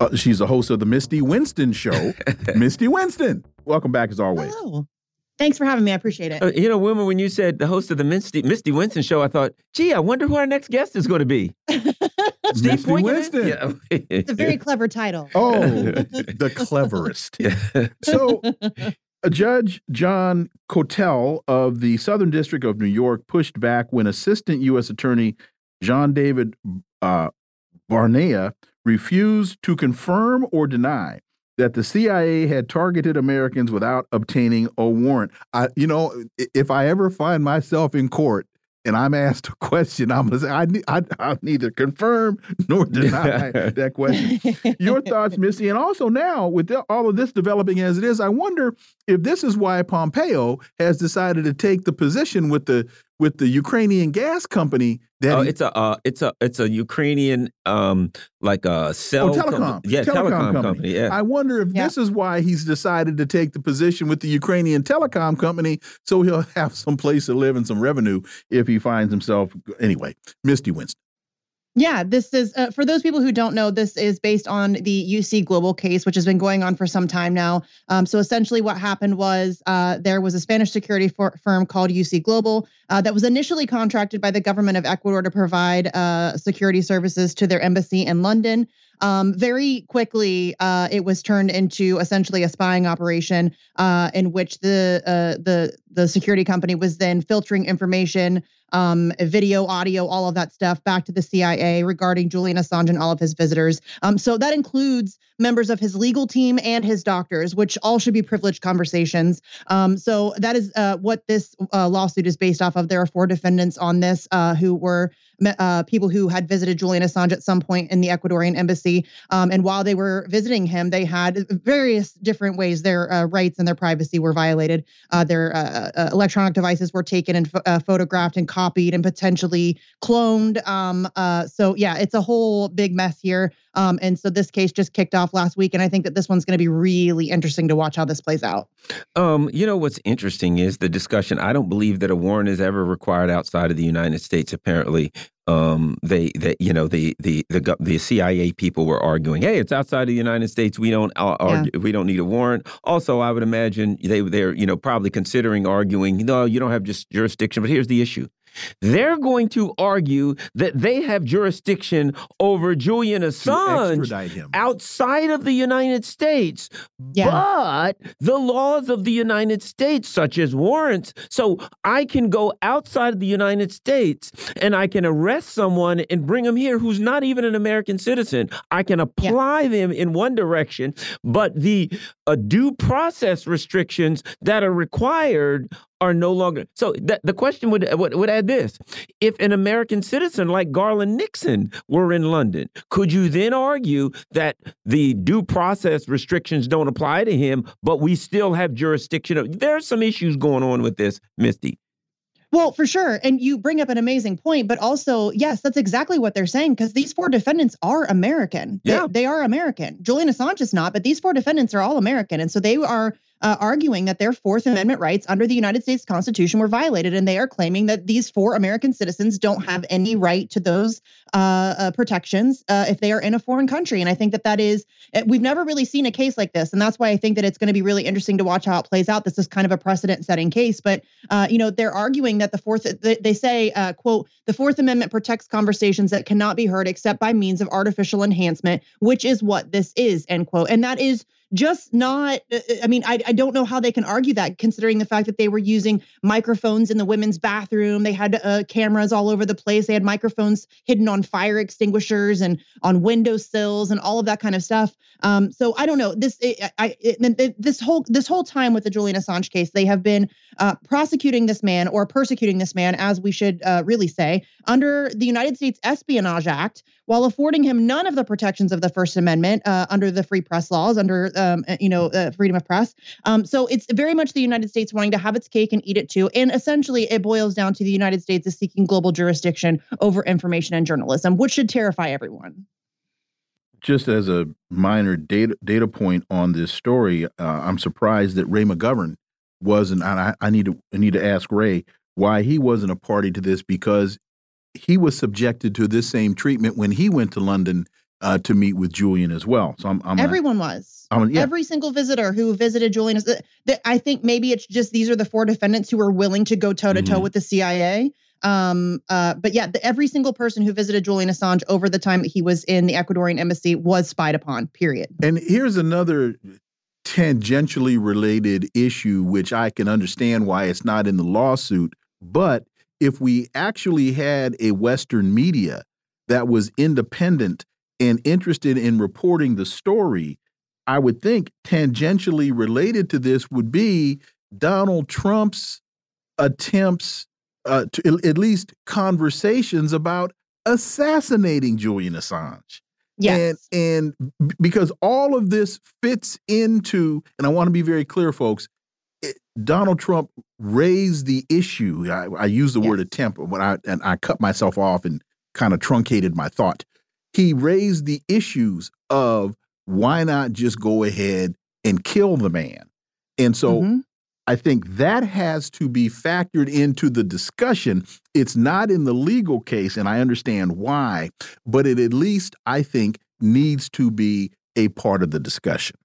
Uh, she's the host of the Misty Winston Show. Misty Winston, welcome back as always. Hello. Thanks for having me. I appreciate it. Uh, you know, Wilmer, when you said the host of the Misty, Misty Winston show, I thought, gee, I wonder who our next guest is going to be. Steve Misty Winston. Yeah. it's a very clever title. Oh, the cleverest. Yeah. So Judge John Koeltl of the Southern District of New York pushed back when Assistant U.S. Attorney Jean-David uh, Barnea refused to confirm or deny that the CIA had targeted Americans without obtaining a warrant. I, you know, if I ever find myself in court and I'm asked a question, I'm gonna say I, I, I neither confirm nor deny that question. Your thoughts, Misty, and also now with all of this developing as it is, I wonder if this is why Pompeo has decided to take the position with the with the Ukrainian gas company. That oh, it's a uh, it's a it's a Ukrainian um like a cell oh, telecom yeah telecom, telecom company. company. Yeah. I wonder if yeah. this is why he's decided to take the position with the Ukrainian telecom company, so he'll have some place to live and some revenue if he finds himself anyway. Misty Winston. Yeah, this is uh, for those people who don't know. This is based on the UC Global case, which has been going on for some time now. Um, so essentially, what happened was uh, there was a Spanish security for, firm called UC Global uh, that was initially contracted by the government of Ecuador to provide uh, security services to their embassy in London. Um, very quickly, uh, it was turned into essentially a spying operation uh, in which the the the security company was then filtering information um, video, audio, all of that stuff back to the CIA regarding Julian Assange and all of his visitors. Um, so that includes members of his legal team and his doctors, which all should be privileged conversations. Um, so that is uh, what this uh, lawsuit is based off of. There are four defendants on this uh, who were uh, people who had visited Julian Assange at some point in the Ecuadorian embassy. Um, and while they were visiting him, they had various different ways their uh, rights and their privacy were violated. Uh, their uh, uh, electronic devices were taken and uh, photographed and copied and potentially cloned. Um, so, yeah, it's a whole big mess here. Um, and so this case just kicked off last week, and I think that this one's going to be really interesting to watch how this plays out. Um, you know what's interesting is the discussion. I don't believe that a warrant is ever required outside of the United States. Apparently, um, they, they, you know, the, the the the CIA people were arguing, "Hey, it's outside of the United States. We don't uh, argue, yeah. we don't need a warrant." Also, I would imagine they they're you know probably considering arguing, "No, you don't have just jurisdiction." But here's the issue: they're going to argue that they have jurisdiction over Julian Assange outside of the United States. Yeah. But the laws of the United States, such as warrants, so I can go outside of the United States and I can arrest someone and bring them here who's not even an American citizen. I can apply yeah. them in one direction, but the uh, due process restrictions that are required are no longer. So that, the question would, would would add this: If an American citizen like Garland Nixon were in London, could you then argue that the due process restrictions don't apply to him, but we still have jurisdiction? There are some issues going on with this, Misty. Well, for sure. And you bring up an amazing point, but also, yes, that's exactly what they're saying because these four defendants are American. Yeah. They, they, are American. Julian Assange is not, but these four defendants are all American. And so they are uh, arguing that their Fourth Amendment rights under the United States Constitution were violated, and they are claiming that these four American citizens don't have any right to those uh, uh, protections uh, if they are in a foreign country. And I think that that is eh, we've never really seen a case like this, and that's why I think that it's going to be really interesting to watch how it plays out. This is kind of a precedent-setting case, but uh, you know they're arguing that the Fourth they say quote the Fourth Amendment protects conversations that cannot be heard except by means of artificial enhancement, which is what this is end quote, and that is just not uh, uh, i mean I, I don't know how they can argue that considering the fact that they were using microphones in the women's bathroom. They had uh, cameras all over the place. They had microphones hidden on fire extinguishers and on windowsills and all of that kind of stuff. Um, so i don't know. This I, I, this whole this whole time with the julian assange case they have been uh, prosecuting this man or persecuting this man as we should uh, really say under the united states espionage act while affording him none of the protections of the First Amendment uh, under the free press laws, under um, uh, you know uh, freedom of press. Um, so it's very much the United States wanting to have its cake and eat it too. And essentially, it boils down to the United States is seeking global jurisdiction over information and journalism, which should terrify everyone. Just as a minor data data point on this story, uh, I'm surprised that Ray McGovern wasn't. I, I need to I need to ask Ray why he wasn't a party to this because he was subjected to this same treatment when he went to London uh, to meet with Julian as well. So I'm, I'm everyone was. I'm, yeah. Every single visitor who visited Julian is. The, I think maybe it's just these are the four defendants who are willing to go toe to toe with the CIA. Um, uh, but yeah, the, every single person who visited Julian Assange over the time that he was in the Ecuadorian embassy was spied upon. Period. And here's another tangentially related issue, which I can understand why it's not in the lawsuit, but if we actually had a Western media that was independent and interested in reporting the story, I would think tangentially related to this would be Donald Trump's attempts, uh, to at least conversations about assassinating Julian Assange. Yes. And, and because all of this fits into, and I want to be very clear, folks, Donald Trump raised the issue. I, I use the yes. word attempt, but I and I cut myself off and kind of truncated my thought. He raised the issues of why not just go ahead and kill the man. And so mm -hmm. I think that has to be factored into the discussion. It's not in the legal case, and I understand why, but it at least, I think, needs to be a part of the discussion.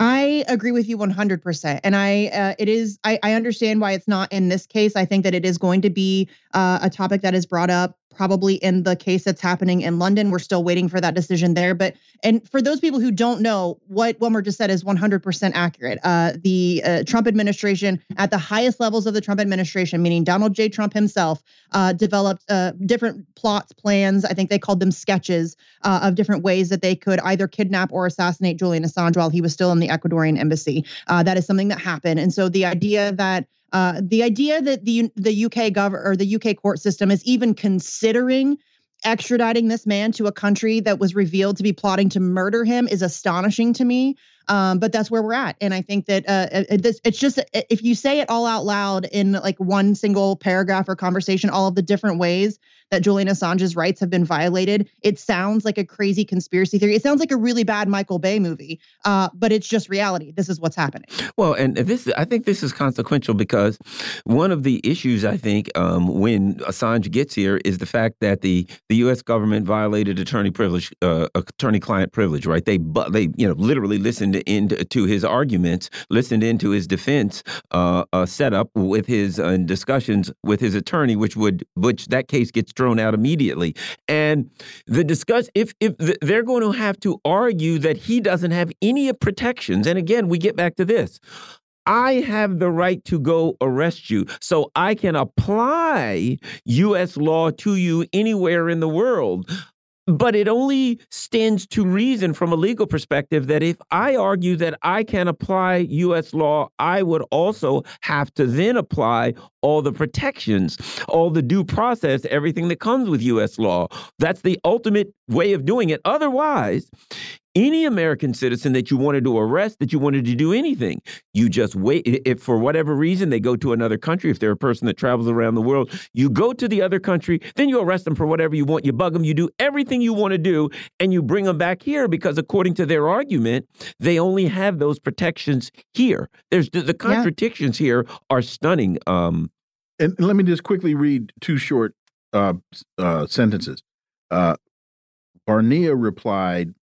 I agree with you 100%. And I, uh, it is, I, I understand why it's not in this case. I think that it is going to be uh, a topic that is brought up probably in the case that's happening in London. We're still waiting for that decision there. But and for those people who don't know, what Wilmer just said is 100% accurate. Uh, the uh, Trump administration, at the highest levels of the Trump administration, meaning Donald J. Trump himself, uh, developed uh, different plots, plans. I think they called them sketches uh, of different ways that they could either kidnap or assassinate Julian Assange while he was still in the Ecuadorian embassy. Uh, that is something that happened. And so the idea that uh, the idea that the the UK government or the UK court system is even considering extraditing this man to a country that was revealed to be plotting to murder him is astonishing to me. Um, but that's where we're at, and I think that uh, uh this it's just if you say it all out loud in like one single paragraph or conversation, all of the different ways that Julian Assange's rights have been violated. It sounds like a crazy conspiracy theory. It sounds like a really bad Michael Bay movie, uh, but it's just reality. This is what's happening. Well, and this I think this is consequential because one of the issues I think um, when Assange gets here is the fact that the the U.S. government violated attorney privilege, uh, attorney-client privilege. Right? They they you know literally listened into to his arguments, listened into his defense uh, uh, setup with his uh, discussions with his attorney, which would which that case gets thrown out immediately. And the discuss if if they're going to have to argue that he doesn't have any protections. And again, we get back to this. I have the right to go arrest you. So I can apply U.S. law to you anywhere in the world. But it only stands to reason from a legal perspective that if I argue that I can apply U.S. law, I would also have to then apply all the protections, all the due process, everything that comes with U.S. law. That's the ultimate way of doing it. Otherwise, any American citizen that you wanted to arrest, that you wanted to do anything, you just wait. If for whatever reason they go to another country, if they're a person that travels around the world, you go to the other country, then you arrest them for whatever you want. You bug them, you do everything you want to do, and you bring them back here because, according to their argument, they only have those protections here. There's the, the contradictions yeah. here are stunning. Um, and let me just quickly read two short uh, uh, sentences. Uh, Barnea replied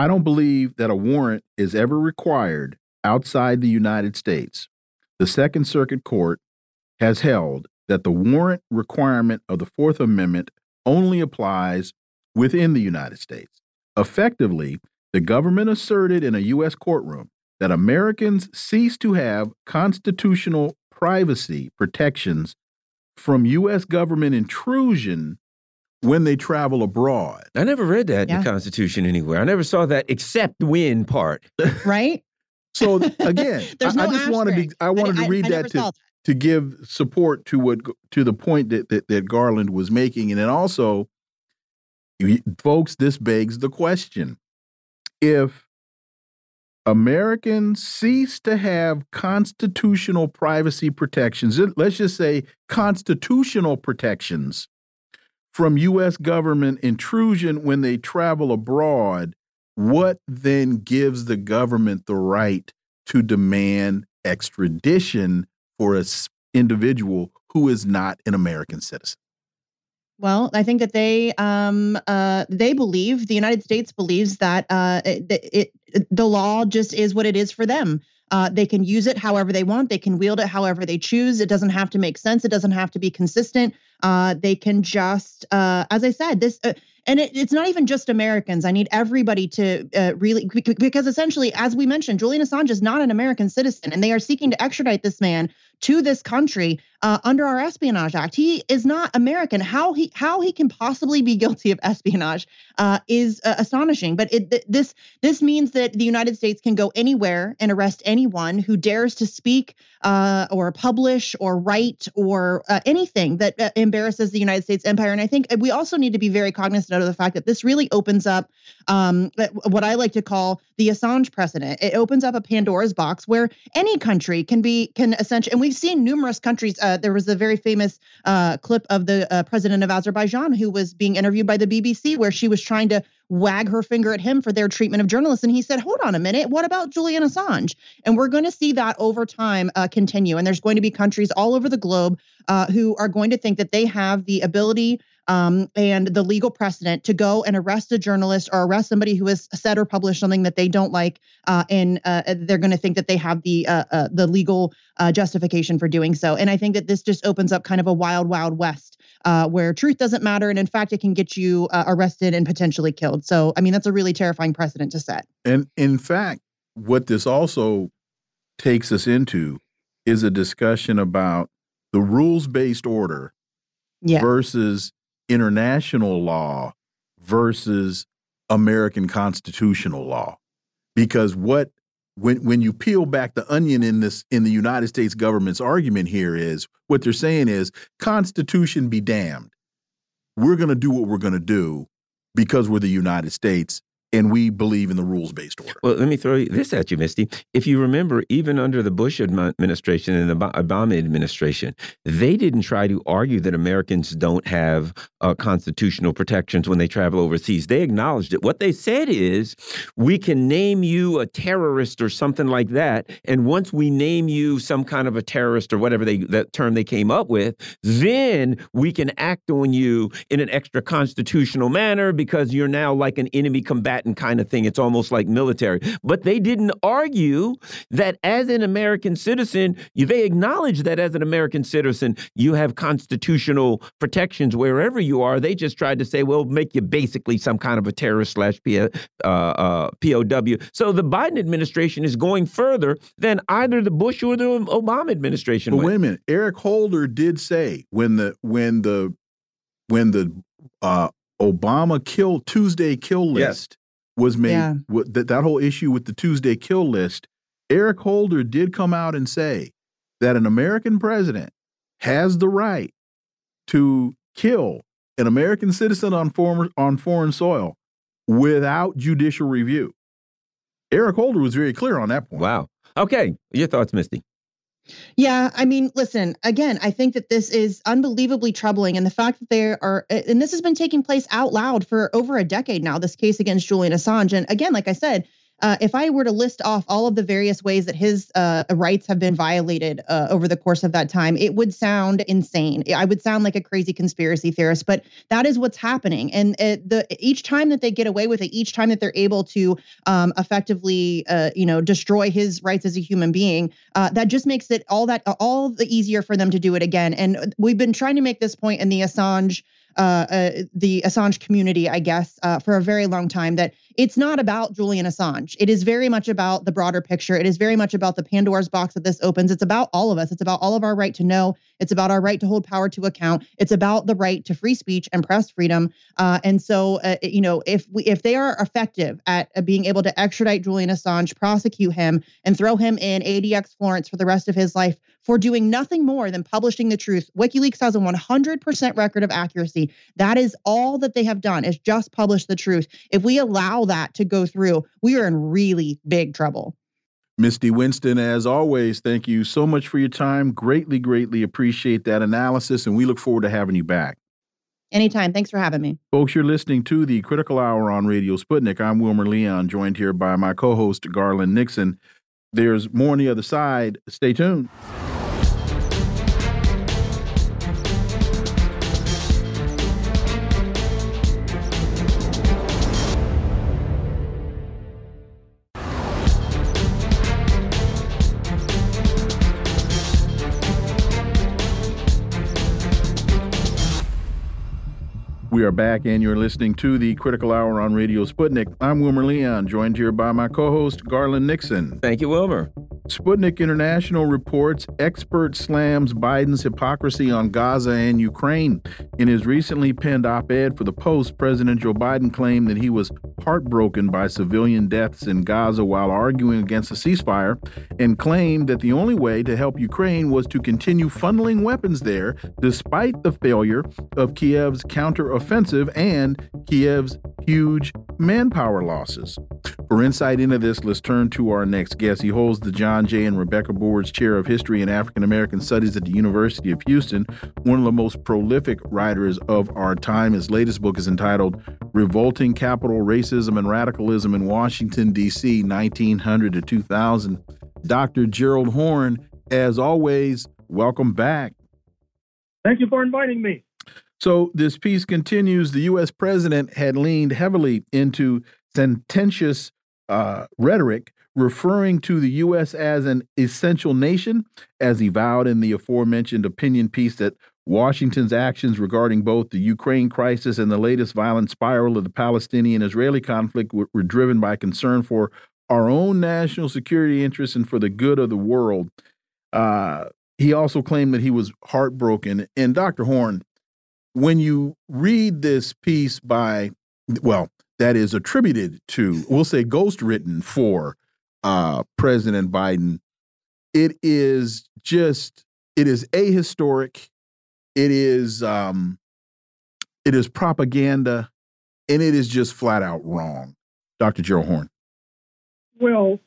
I don't believe that a warrant is ever required outside the United States. The Second Circuit Court has held that the warrant requirement of the Fourth Amendment only applies within the United States. Effectively, the government asserted in a U.S. courtroom that Americans cease to have constitutional privacy protections from U.S. government intrusion when they travel abroad. I never read that yeah. in the Constitution anywhere. I never saw that except when part. Right. so again, I, no I, just wanted to I wanted I, to read that to that. to give support to what to the point that, that that Garland was making, and then also, folks, this begs the question: if Americans cease to have constitutional privacy protections, let's just say constitutional protections from U.S. government intrusion when they travel abroad, what then gives the government the right to demand extradition for an individual who is not an American citizen? Well, I think that they um, uh, they believe the United States believes that uh, it, it, the law just is what it is for them. Uh, they can use it however they want. They can wield it however they choose. It doesn't have to make sense. It doesn't have to be consistent. Uh, they can just, uh, as I said, this, uh, and it, it's not even just Americans. I need everybody to uh, really, because essentially, as we mentioned, Julian Assange is not an American citizen, and they are seeking to extradite this man to this country uh, under our Espionage Act. He is not American. How he how he can possibly be guilty of espionage uh, is uh, astonishing. But it, th- this this means that the United States can go anywhere and arrest anyone who dares to speak uh, or publish or write or uh, anything that uh, embarrasses the United States empire. And I think we also need to be very cognizant of the fact that this really opens up um, what I like to call the Assange precedent. It opens up a Pandora's box where any country can be can essentially, and we've seen numerous countries uh, there was a very famous uh, clip of the uh, president of Azerbaijan who was being interviewed by the BBC, where she was trying to wag her finger at him for their treatment of journalists. And he said, Hold on a minute, what about Julian Assange? And we're going to see that over time uh, continue. And there's going to be countries all over the globe uh, who are going to think that they have the ability um, and the legal precedent to go and arrest a journalist or arrest somebody who has said or published something that they don't like, uh, and uh, they're going to think that they have the uh, uh the legal uh, justification for doing so. And I think that this just opens up kind of a wild, wild west uh, where truth doesn't matter, and in fact, it can get you uh, arrested and potentially killed. So, I mean, that's a really terrifying precedent to set. And in fact, what this also takes us into is a discussion about the rules based order yeah. versus international law versus American constitutional law. Because what when when you peel back the onion in this in the United States government's argument here is what they're saying is constitution be damned. We're going to do what we're going to do because we're the United States and we believe in the rules based order. Well, let me throw this at you, Misty. If you remember, even under the Bush administration and the Obama administration, they didn't try to argue that Americans don't have uh, constitutional protections when they travel overseas. They acknowledged it. What they said is, we can name you a terrorist or something like that, and once we name you some kind of a terrorist or whatever they that term they came up with, then we can act on you in an extra constitutional manner because you're now like an enemy combatant kind of thing. It's almost like military. But they didn't argue that as an American citizen, you they acknowledge that as an American citizen, you have constitutional protections wherever you are. They just tried to say, well, make you basically some kind of a terrorist slash uh, uh, POW. So the Biden administration is going further than either the Bush or the Obama administration. But wait a minute, Eric Holder did say when the when the when the uh, Obama kill Tuesday kill list was made yeah. that that whole issue with the Tuesday kill list. Eric Holder did come out and say that an American president has the right to kill an American citizen on foreign on foreign soil without judicial review. Eric Holder was very clear on that point. Wow. Okay, your thoughts, Misty? Yeah, I mean, listen, again, I think that this is unbelievably troubling. And the fact that there are, and this has been taking place out loud for over a decade now, this case against Julian Assange. And again, like I said, uh, if I were to list off all of the various ways that his uh, rights have been violated uh, over the course of that time, it would sound insane. I would sound like a crazy conspiracy theorist, but that is what's happening. And it, the each time that they get away with it, each time that they're able to um, effectively, uh, you know, destroy his rights as a human being, uh, that just makes it all that all the easier for them to do it again. And we've been trying to make this point in the Assange uh, uh, the Assange community, I guess, uh, for a very long time that it's not about Julian Assange. It is very much about the broader picture. It is very much about the Pandora's box that this opens. It's about all of us. It's about all of our right to know. It's about our right to hold power to account. It's about the right to free speech and press freedom. Uh, and so, uh, you know, if we if they are effective at being able to extradite Julian Assange, prosecute him, and throw him in ADX Florence for the rest of his life for doing nothing more than publishing the truth, WikiLeaks has a 100% record of accuracy. That is all that they have done is just publish the truth. If we allow that to go through, we are in really big trouble. Misty Winston, as always, thank you so much for your time. Greatly, greatly appreciate that analysis, and we look forward to having you back. Anytime. Thanks for having me. Folks, you're listening to the Critical Hour on Radio Sputnik. I'm Wilmer Leon, joined here by my co host, Garland Nixon. There's more on the other side. Stay tuned. We are back, and you're listening to the Critical Hour on Radio Sputnik. I'm Wilmer Leon, joined here by my co host, Garland Nixon. Thank you, Wilmer. Sputnik International reports expert slams Biden's hypocrisy on Gaza and Ukraine. In his recently penned op ed for the Post, President Joe Biden claimed that he was heartbroken by civilian deaths in Gaza while arguing against a ceasefire and claimed that the only way to help Ukraine was to continue funneling weapons there despite the failure of Kiev's counteroffensive and Kiev's huge manpower losses. For insight into this, let's turn to our next guest. He holds the John J. and Rebecca Moores Chair of History and African American Studies at the University of Houston, one of the most prolific writers of our time. His latest book is entitled Revolting Capital Racism and Radicalism in Washington, D.C., 1900 to 2000. Dr. Gerald Horne, as always, welcome back. Thank you for inviting me. So, this piece continues. The U.S. president had leaned heavily into sententious uh, rhetoric referring to the U.S. as an essential nation, as he vowed in the aforementioned opinion piece that Washington's actions regarding both the Ukraine crisis and the latest violent spiral of the Palestinian Israeli conflict were, were driven by concern for our own national security interests and for the good of the world. Uh, he also claimed that he was heartbroken. And Dr. Horne, when you read this piece by, well, that is attributed to, we'll say ghost written for uh, President Biden, it is just, it is ahistoric. It is, um, it is propaganda, and it is just flat out wrong. Dr. Gerald Horne. Well,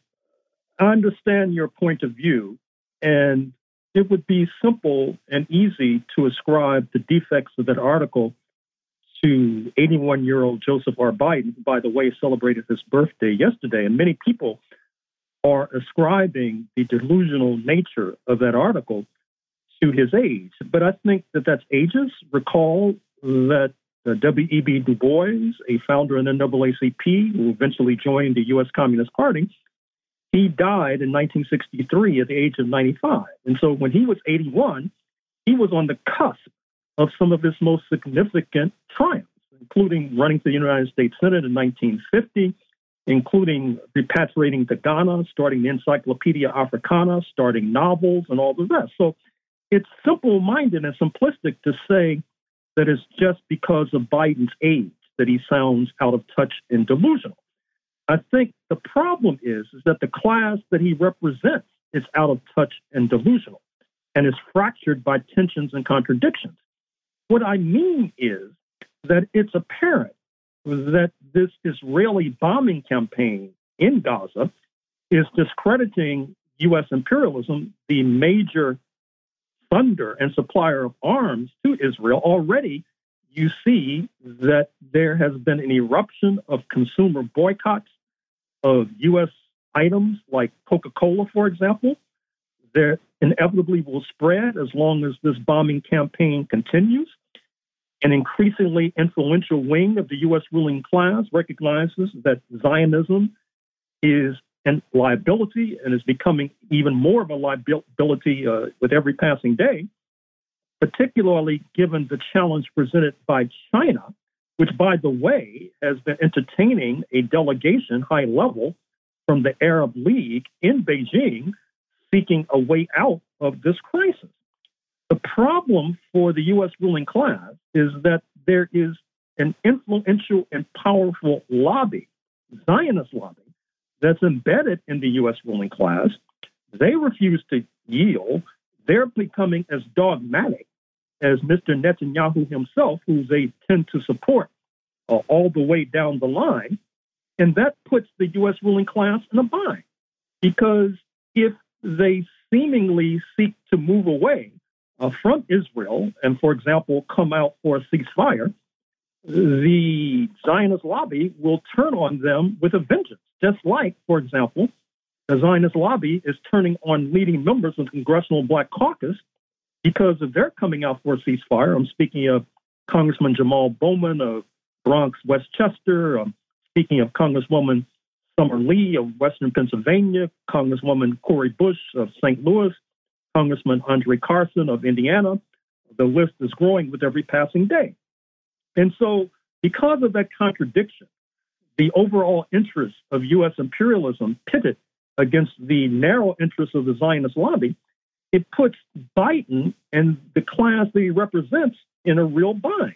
I understand your point of view, and it would be simple and easy to ascribe the defects of that article to 81 year old Joseph R. Biden, who, by the way, celebrated his birthday yesterday. And many people are ascribing the delusional nature of that article to his age. But I think that that's ages. Recall that uh, W.E.B. Du Bois, a founder in the NAACP, who eventually joined the U.S. Communist Party, he died in 1963 at the age of 95. And so when he was 81, he was on the cusp of some of his most significant triumphs, including running for the United States Senate in 1950, including repatriating to Ghana, starting the Encyclopedia Africana, starting novels, and all the rest. So it's simple minded and simplistic to say that it's just because of Biden's age that he sounds out of touch and delusional. I think the problem is, is that the class that he represents is out of touch and delusional and is fractured by tensions and contradictions. What I mean is that it's apparent that this Israeli bombing campaign in Gaza is discrediting U.S. imperialism, the major funder and supplier of arms to Israel. Already, you see that there has been an eruption of consumer boycotts of U.S. items like Coca Cola, for example. That inevitably will spread as long as this bombing campaign continues. An increasingly influential wing of the U.S. ruling class recognizes that Zionism is a liability and is becoming even more of a liability uh, with every passing day, particularly given the challenge presented by China which, by the way, has been entertaining a delegation high level from the Arab League in Beijing seeking a way out of this crisis. The problem for the U.S. ruling class is that there is an influential and powerful lobby, Zionist lobby, that's embedded in the U.S. ruling class. They refuse to yield. They're becoming as dogmatic as Mr. Netanyahu himself, who they tend to support uh, all the way down the line. And that puts the U.S. ruling class in a bind because if they seemingly seek to move away uh, from Israel and, for example, come out for a ceasefire, the Zionist lobby will turn on them with a vengeance, just like, for example, the Zionist lobby is turning on leading members of the Congressional Black Caucus because of their coming out for a ceasefire. I'm speaking of Congressman Jamal Bowman of Bronx, Westchester. I'm speaking of Congresswoman Summer Lee of Western Pennsylvania, Congresswoman Cori Bush of St. Louis, Congressman Andre Carson of Indiana. The list is growing with every passing day. And so, because of that contradiction, the overall interests of U.S. imperialism pitted against the narrow interests of the Zionist lobby, it puts Biden and the class that he represents in a real bind.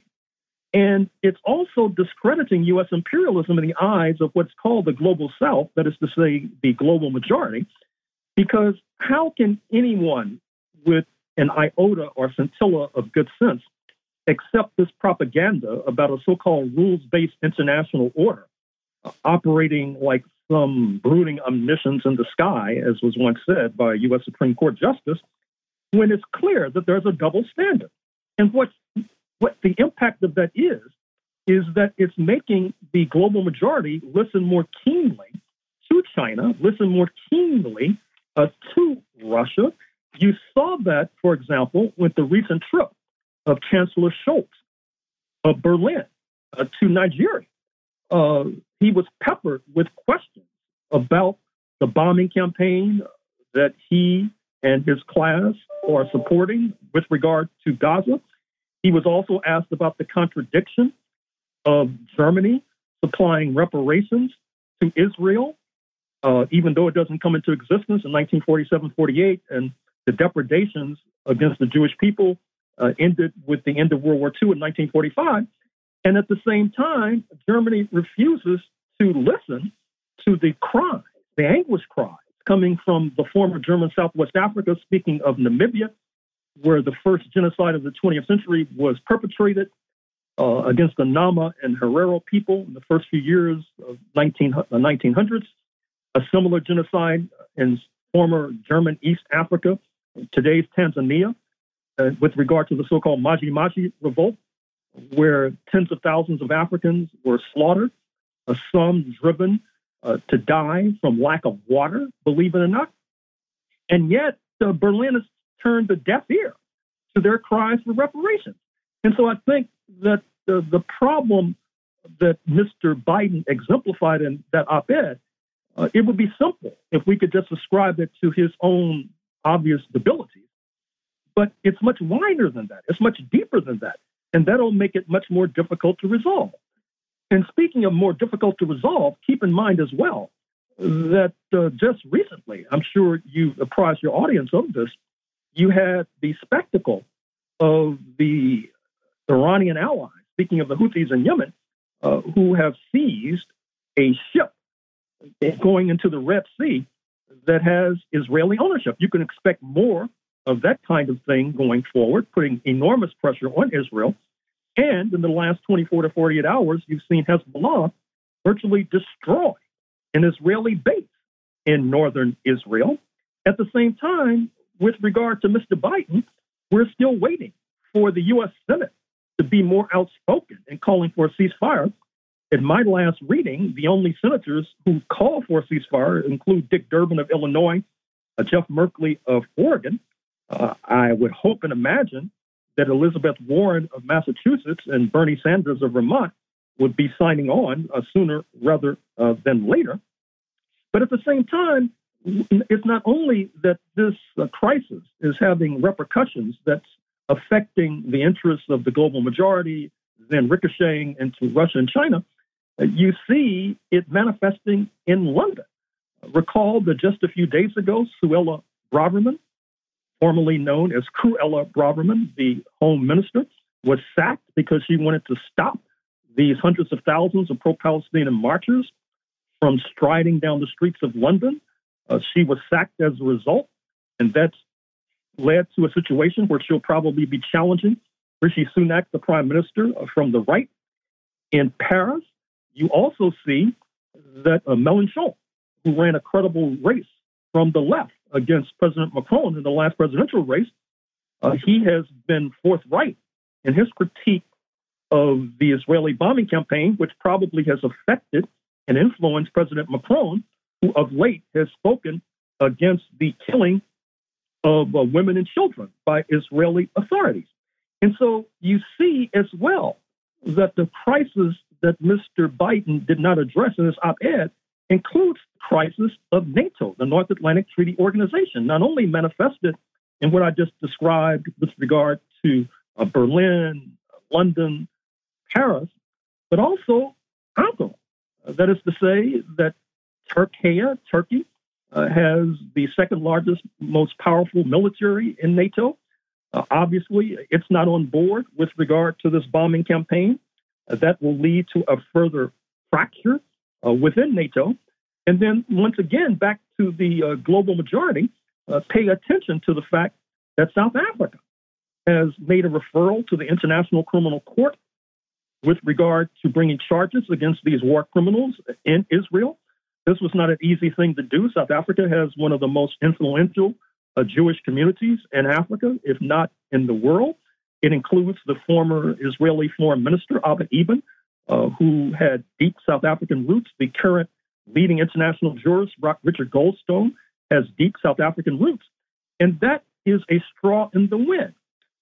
And it's also discrediting U.S. imperialism in the eyes of what's called the global South, that is to say, the global majority, because how can anyone with an iota or scintilla of good sense accept this propaganda about a so called rules based international order operating like some brooding omniscience in the sky, as was once said by a U.S. Supreme Court justice, when it's clear that there's a double standard? And what's what the impact of that is, is that it's making the global majority listen more keenly to China, listen more keenly uh, to Russia. You saw that, for example, with the recent trip of Chancellor Scholz of Berlin uh, to Nigeria. Uh, he was peppered with questions about the bombing campaign that he and his class are supporting with regard to Gaza. He was also asked about the contradiction of Germany supplying reparations to Israel, uh, even though it doesn't come into existence in 1947 48, and the depredations against the Jewish people uh, ended with the end of World War II in 1945. And at the same time, Germany refuses to listen to the cries, the anguish cries coming from the former German Southwest Africa, speaking of Namibia, where the first genocide of the 20th century was perpetrated uh, against the Nama and Herero people in the first few years of 19, the 1900s. A similar genocide in former German East Africa, today's Tanzania, uh, with regard to the so called Maji Maji revolt, where tens of thousands of Africans were slaughtered, uh, some driven uh, to die from lack of water, believe it or not. And yet, the Berlin has turned a deaf ear to their cries for reparations. And so I think that the, the problem that Mr. Biden exemplified in that op ed, uh, it would be simple if we could just ascribe it to his own obvious debilities. But it's much wider than that, it's much deeper than that. And that'll make it much more difficult to resolve. And speaking of more difficult to resolve, keep in mind as well that uh, just recently, I'm sure you apprised your audience of this, you had the spectacle of the Iranian allies, speaking of the Houthis in Yemen, uh, who have seized a ship going into the Red Sea that has Israeli ownership. You can expect more of that kind of thing going forward, putting enormous pressure on Israel. And in the last 24 to 48 hours, you've seen Hezbollah virtually destroy an Israeli base in northern Israel. At the same time, with regard to Mr. Biden, we're still waiting for the U.S. Senate to be more outspoken in calling for a ceasefire. In my last reading, the only senators who call for a ceasefire include Dick Durbin of Illinois, uh, Jeff Merkley of Oregon. Uh, I would hope and imagine that Elizabeth Warren of Massachusetts and Bernie Sanders of Vermont would be signing on uh, sooner rather uh, than later. But at the same time, it's not only that this uh, crisis is having repercussions that's affecting the interests of the global majority, then ricocheting into Russia and China, uh, you see it manifesting in London. Recall that just a few days ago, Suella Braverman, formerly known as Cruella Braverman, the Home Minister, was sacked because she wanted to stop these hundreds of thousands of pro Palestinian marchers from striding down the streets of London. Uh, she was sacked as a result, and that's led to a situation where she'll probably be challenging Rishi Sunak, the prime minister, uh, from the right. In Paris, you also see that uh, Mélenchon, who ran a credible race from the left against President Macron in the last presidential race, uh, he has been forthright in his critique of the Israeli bombing campaign, which probably has affected and influenced President Macron, who of late has spoken against the killing of uh, women and children by Israeli authorities. And so you see as well that the crisis that Mr. Biden did not address in his op ed includes crisis of NATO, the North Atlantic Treaty Organization, not only manifested in what I just described with regard to uh, Berlin, London, Paris, but also Congo. Uh, that is to say that Turkey, Turkey uh, has the second largest, most powerful military in NATO. Uh, obviously, it's not on board with regard to this bombing campaign. Uh, that will lead to a further fracture within NATO. And then, once again, back to the uh, global majority, uh, pay attention to the fact that South Africa has made a referral to the International Criminal Court with regard to bringing charges against these war criminals in Israel. This was not an easy thing to do. South Africa has one of the most influential uh, Jewish communities in Africa, if not in the world. It includes the former Israeli Foreign Minister, Abba Eban, uh, who had deep South African roots. The current leading international jurist, Richard Goldstone, has deep South African roots. And that is a straw in the wind,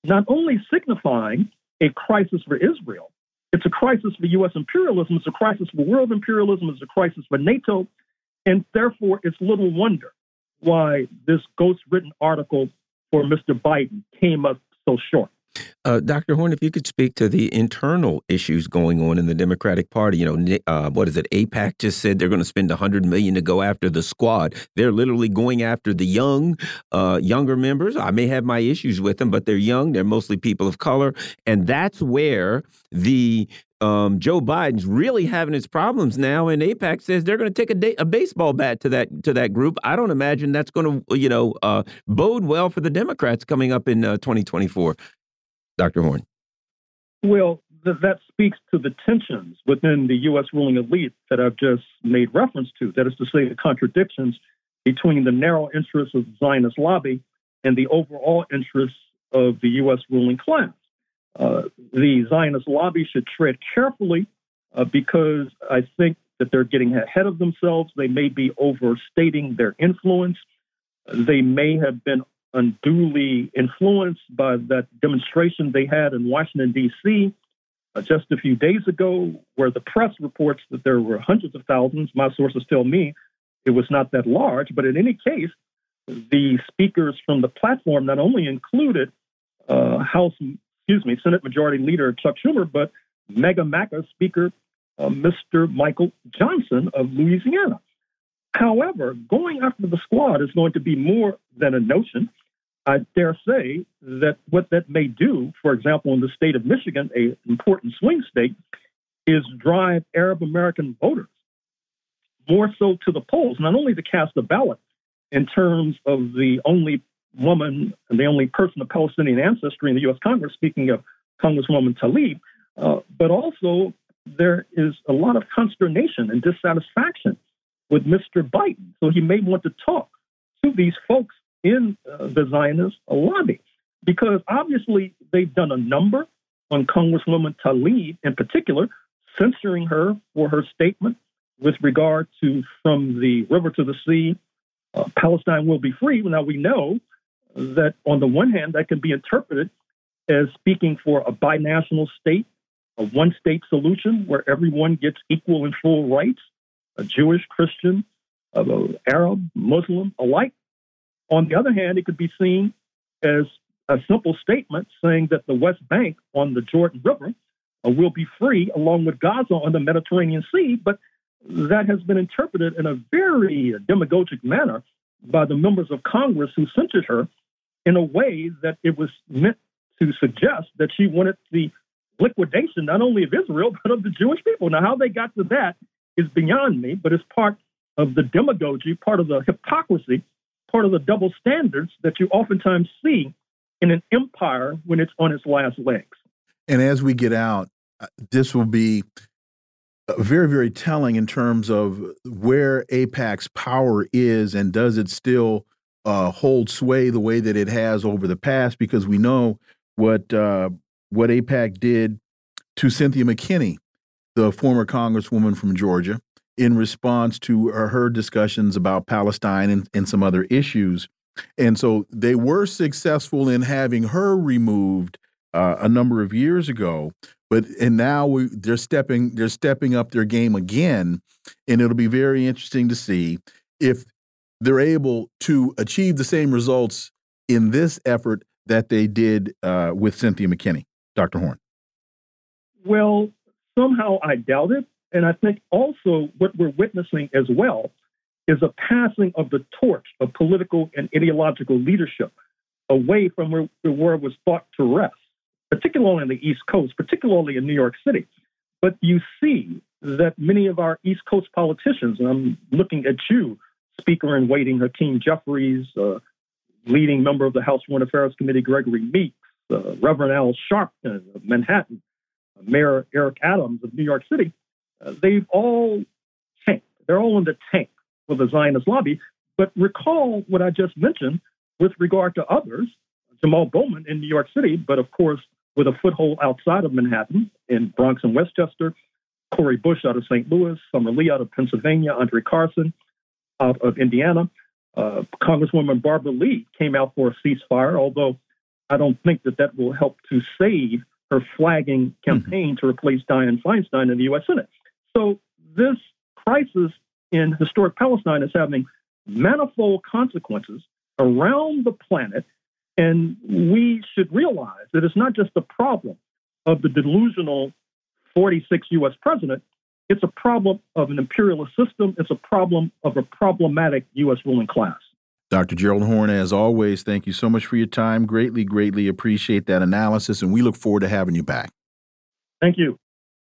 not only signifying a crisis for Israel, it's a crisis for U.S. imperialism, it's a crisis for world imperialism, it's a crisis for NATO, and therefore it's little wonder why this ghost written article for Mr. Biden came up so short. Uh, Dr. Horne, if you could speak to the internal issues going on in the Democratic Party, you know, uh, what is it? AIPAC just said they're going to spend 100 million to go after the squad. They're literally going after the young, uh, younger members. I may have my issues with them, but they're young. They're mostly people of color, and that's where the um, Joe Biden's really having his problems now, and AIPAC says they're going to take a, a, baseball bat to that to that group. I don't imagine that's going to you know uh, bode well for the Democrats coming up in uh, 2024. Dr. Horne? Well, th that speaks to the tensions within the U.S. ruling elite that I've just made reference to. That is to say, the contradictions between the narrow interests of the Zionist lobby and the overall interests of the U.S. ruling class. Uh, the Zionist lobby should tread carefully uh, because I think that they're getting ahead of themselves. They may be overstating their influence. They may have been unduly influenced by that demonstration they had in Washington, D.C. Uh, just a few days ago, where the press reports that there were hundreds of thousands. My sources tell me it was not that large, but in any case, the speakers from the platform not only included uh, House, excuse me, Senate Majority Leader Chuck Schumer, but Mega MAGA Speaker uh, Mr. Michael Johnson of Louisiana. However, going after the squad is going to be more than a notion. I dare say that what that may do, for example, in the state of Michigan, an important swing state, is drive Arab American voters more so to the polls, not only to cast a ballot in terms of the only woman and the only person of Palestinian ancestry in the U.S. Congress, speaking of Congresswoman Tlaib, uh, but also there is a lot of consternation and dissatisfaction with Mr. Biden. So he may want to talk to these folks in uh, the Zionist lobby because obviously they've done a number on Congresswoman Tlaib in particular, censoring her for her statement with regard to from the river to the sea, uh, Palestine will be free. Now we know that on the one hand, that can be interpreted as speaking for a binational state, a one state solution where everyone gets equal and full rights, a Jewish, Christian, uh, Arab, Muslim alike. On the other hand, it could be seen as a simple statement saying that the West Bank on the Jordan River uh, will be free along with Gaza on the Mediterranean Sea, but that has been interpreted in a very demagogic manner by the members of Congress who censured her in a way that it was meant to suggest that she wanted the liquidation not only of Israel, but of the Jewish people. Now, how they got to that is beyond me, but it's part of the demagogy, part of the hypocrisy part of the double standards that you oftentimes see in an empire when it's on its last legs. And as we get out, uh, this will be uh, very, very telling in terms of where AIPAC's power is and does it still uh, hold sway the way that it has over the past? Because we know what uh, what AIPAC did to Cynthia McKinney, the former congresswoman from Georgia, in response to her discussions about Palestine and, and some other issues. And so they were successful in having her removed uh, a number of years ago. But and now we, they're stepping they're stepping up their game again, and it'll be very interesting to see if they're able to achieve the same results in this effort that they did uh, with Cynthia McKinney, Dr. Horne. Well, somehow I doubt it. And I think also what we're witnessing as well is a passing of the torch of political and ideological leadership away from where, the it was thought to rest, particularly on the East Coast, particularly in New York City. But you see that many of our East Coast politicians, and I'm looking at you, Speaker in waiting Hakeem Jeffries, uh, leading member of the House Foreign Affairs Committee Gregory Meeks, uh, Reverend Al Sharpton of Manhattan, uh, Mayor Eric Adams of New York City, they've all tanked. They're all in the tank for the Zionist lobby. But recall what I just mentioned with regard to others Jamal Bowman in New York City, but of course, with a foothold outside of Manhattan in Bronx and Westchester, Cori Bush out of St. Louis, Summer Lee out of Pennsylvania, Andre Carson out of Indiana. Uh, Congresswoman Barbara Lee came out for a ceasefire, although I don't think that that will help to save her flagging campaign mm-hmm. to replace Dianne Feinstein in the U.S. Senate. So this crisis in historic Palestine is having manifold consequences around the planet. And we should realize that it's not just a problem of the delusional 46 US president, it's a problem of an imperialist system, it's a problem of a problematic US ruling class. Dr. Gerald Horne, as always, thank you so much for your time. Greatly, greatly appreciate that analysis, and we look forward to having you back. Thank you.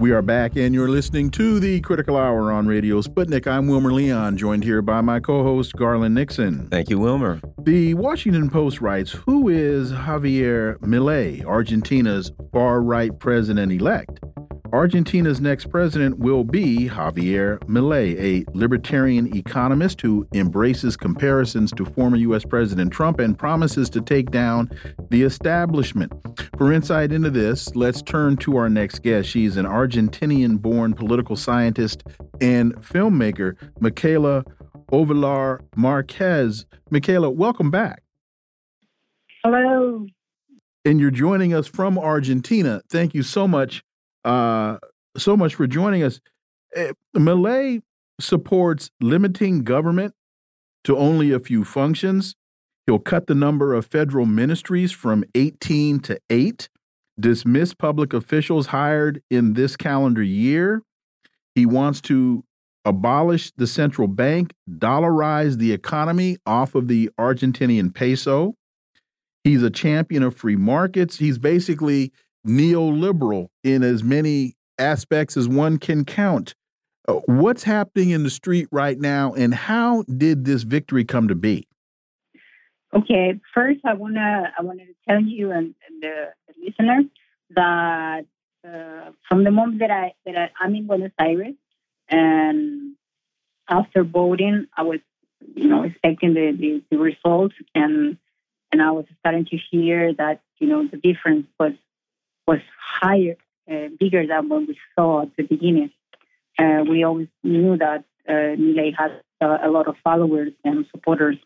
We are back, and you're listening to the Critical Hour on Radio Sputnik. I'm Wilmer Leon, joined here by my co host, Garland Nixon. Thank you, Wilmer. The Washington Post writes Who is Javier Milei, Argentina's far right president elect? Argentina's next president will be Javier Milei, a libertarian economist who embraces comparisons to former U.S. President Trump and promises to take down the establishment. For insight into this, let's turn to our next guest. She's an Argentinian born political scientist and filmmaker, Micaela Ovelar Marquez. Micaela, welcome back. Hello. And you're joining us from Argentina. Thank you so much uh, so much for joining us. Uh, Milei supports limiting government to only a few functions. He'll cut the number of federal ministries from 18 to 8, dismiss public officials hired in this calendar year. He wants to abolish the central bank, dollarize the economy off of the Argentinian peso. He's a champion of free markets. He's basically neoliberal in as many aspects as one can count. Uh, what's happening in the street right now, and how did this victory come to be? Okay, first I wanna I wanted to tell you and, and the, the listeners that uh, from the moment that I that I, I'm in Buenos Aires, and after voting, I was you know expecting the, the, the results, and and I was starting to hear that you know the difference was was higher, uh, bigger than what we saw at the beginning. Uh, we always knew that uh, Milei has a lot of followers and supporters.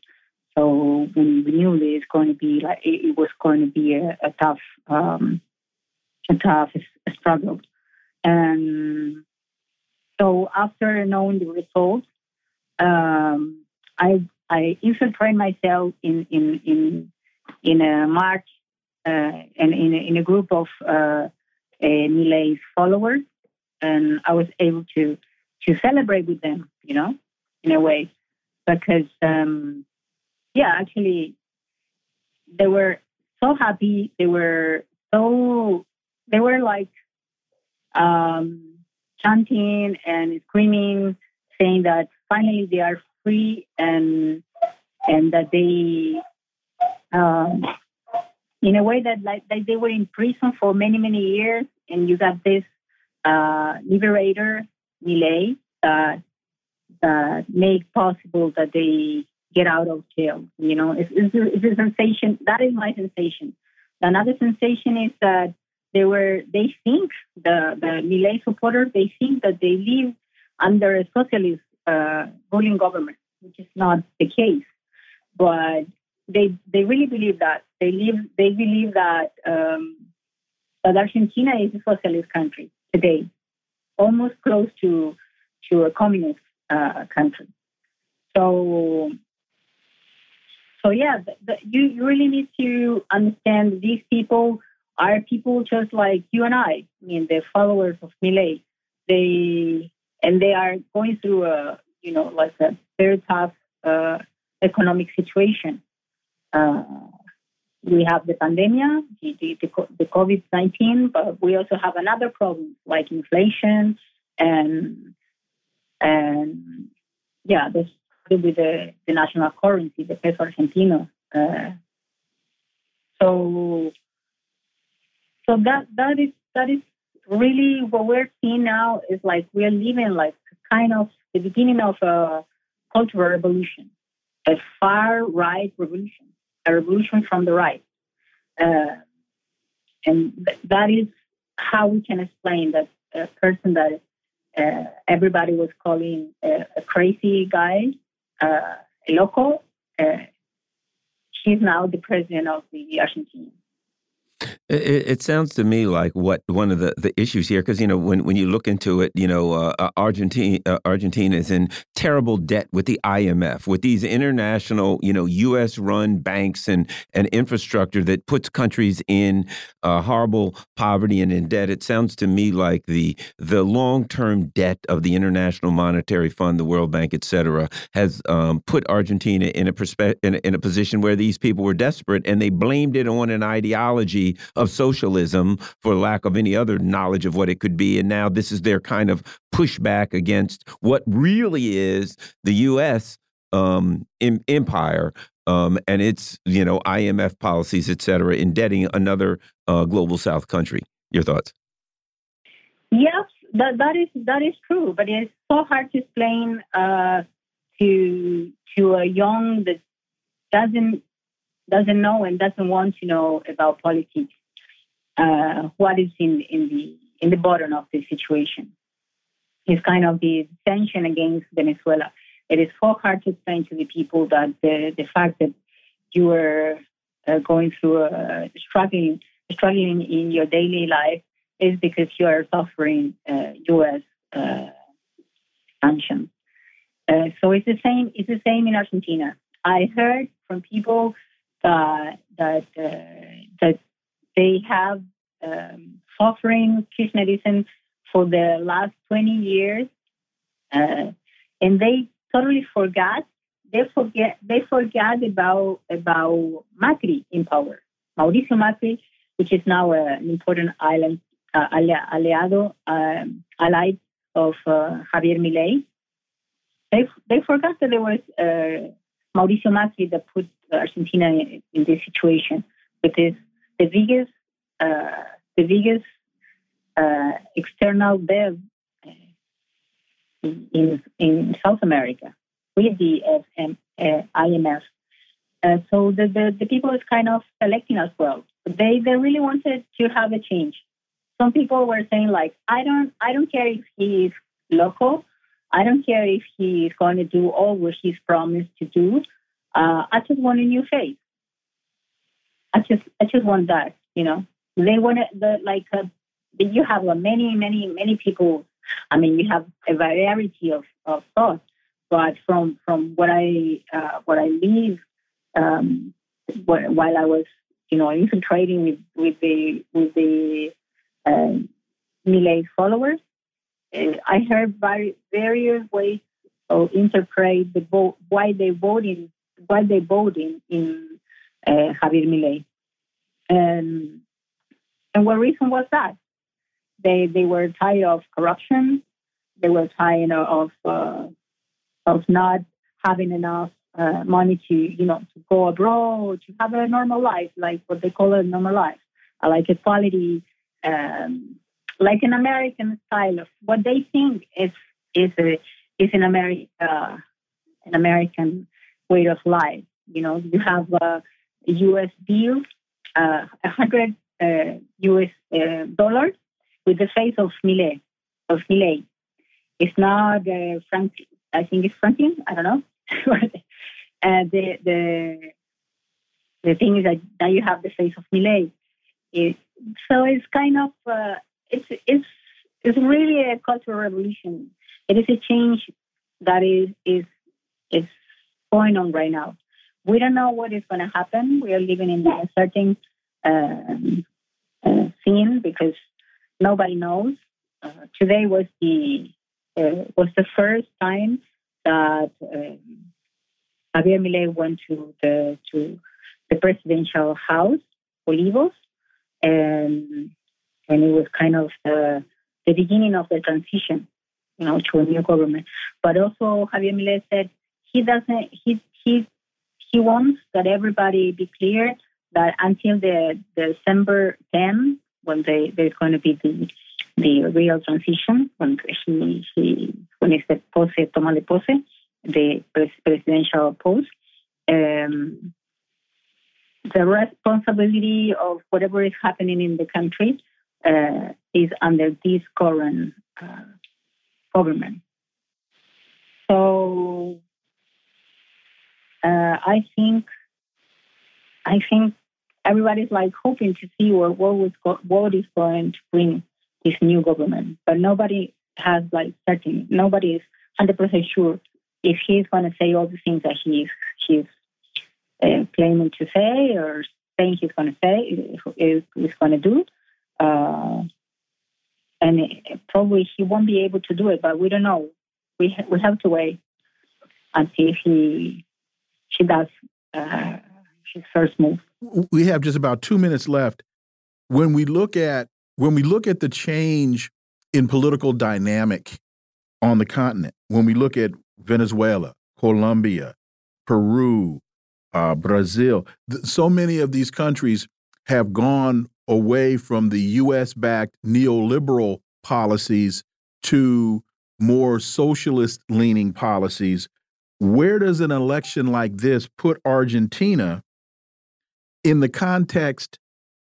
So we, we knew that it's going to be like it, it was going to be a, a tough, um, a tough struggle. And so after knowing the results, um, I I infiltrated myself in in in in a march uh, and in a, in a group of uh, followers, and I was able to to celebrate with them, you know, in a way, because um, yeah, actually, they were so happy. They were so they were like um, chanting and screaming, saying that finally they are free and and that they um, in a way that like, they were in prison for many many years, and you got this uh, liberator Milei that that make possible that they get out of jail. You know, it's, it's, a, it's a sensation. That is my sensation. Another sensation is that they were they think the the Milei supporters they think that they live under a socialist uh, ruling government, which is not the case. But they they really believe that they live they believe that um, that Argentina is a socialist country today, almost close to to a communist uh, country. So so yeah, the, the, you, you really need to understand these people are people just like you and I. I mean, they're followers of Milei. They and they are going through a you know like a very tough uh, economic situation. Uh, we have the pandemic, the, the, the COVID 19, but we also have another problem like inflation and, and yeah, this with the, the national currency, the peso argentino. Uh, so, so that that is that is really what we're seeing now is like we're living like kind of the beginning of a cultural revolution a far right revolution, a revolution from the right. Uh, and th- that is how we can explain that a person that uh, everybody was calling a, a crazy guy, uh, a local, uh, he's now the president of the Argentina. It, it, sounds to me like what one of the, the issues here, because you know when when you look into it, you know uh, uh Argentina uh, Argentina is in terrible debt with the IMF, with these international you know U.S. run banks and and infrastructure that puts countries in uh, horrible poverty and in debt. It sounds to me like the the long term debt of the International Monetary Fund, the World Bank, et cetera, has um, put Argentina in a, in in a position where these people were desperate and they blamed it on an ideology of socialism for lack of any other knowledge of what it could be. And now this is their kind of pushback against what really is the U.S. Um, empire um, and its you know IMF policies, et cetera, indebting another uh, global South country. Your thoughts? Yes, that, that is that is true, but it's so hard to explain uh, to to a young that doesn't doesn't know and doesn't want to know about politics uh, what is in, in the in the bottom of the situation. It's kind of the tension against Venezuela. It is so hard to explain to the people that the, the fact that you are uh, going through a struggling struggling in your daily life is because you are suffering uh, U.S. Uh, sanctions. Uh, so it's the same. It's the same in Argentina. I heard from people that that uh, that they have um, suffering Kirchnerism for the last 20 years, uh, and they totally forgot. They forget. They forgot about about Macri in power. Mauricio Macri, which is now an important island uh, aliado, um, allied of uh, Javier Milei. They they forgot that there was uh, Mauricio Macri that put Argentina in, in this situation, because the biggest uh, the biggest uh, external debt uh, in, in South America with the FM, uh, IMF. Uh, so the, the, the, people is kind of selecting as well. They they really wanted to have a change. Some people were saying like, I don't I don't care if he is local. I don't care if he is going to do all what he's promised to do. Uh, I just want a new face. I just I just want that, you know. They want the like uh, you have uh, many many many people. I mean, you have a variety of, of thoughts, but from from what I uh, what I leave um, while I was you know infiltrating with with the with the uh, Milei followers, uh, I heard various ways to interpret the vote, why they voting why they voting in uh, Javier Milei. And and what reason was that? They they were tired of corruption. They were tired of uh, of not having enough uh, money to you know to go abroad to have a normal life, like what they call a normal life, uh, like equality, um, like an American style of what they think is is a, is an America an American way of life. You know, you have a U.S. deal, uh, a hundred U.S. Uh, uh, dollars with the face of Milei. Of Milei, it's not uh, Frank. I think it's Franklin. I don't know. and the the the thing is that now you have the face of Milei. It, so it's kind of uh, it's it's it's really a cultural revolution. It is a change that is is is going on right now. We don't know what is going to happen. We are living in a certain um, uh, scene because nobody knows. Uh, today was the uh, was the first time that um, Javier Milei went to the to the presidential house, Olivos, and and it was kind of the the beginning of the transition, you know, to a new government. But also Javier Milei said he doesn't he he he wants that everybody be clear that until the, the December 10, when they, there's going to be the the real transition, when he, he when it's the pose, toma de pose, the presidential post, um, the responsibility of whatever is happening in the country uh, is under this current uh, government. So uh, I think I think everybody's like hoping to see what what, was go- what is going to bring this new government, but nobody has like certain nobody is hundred percent sure if he's going to say all the things that he's he's uh, claiming to say or saying he's going to say is, is going to do. Uh, and probably he won't be able to do it, but we don't know. We ha- we have to wait until he he does uh, his first move. We have just about two minutes left. When we look at when we look at the change in political dynamic on the continent, when we look at Venezuela, Colombia, Peru, uh, Brazil, so many of these countries have gone away from the U.S. backed neoliberal policies to more socialist leaning policies. Where does an election like this put Argentina in the context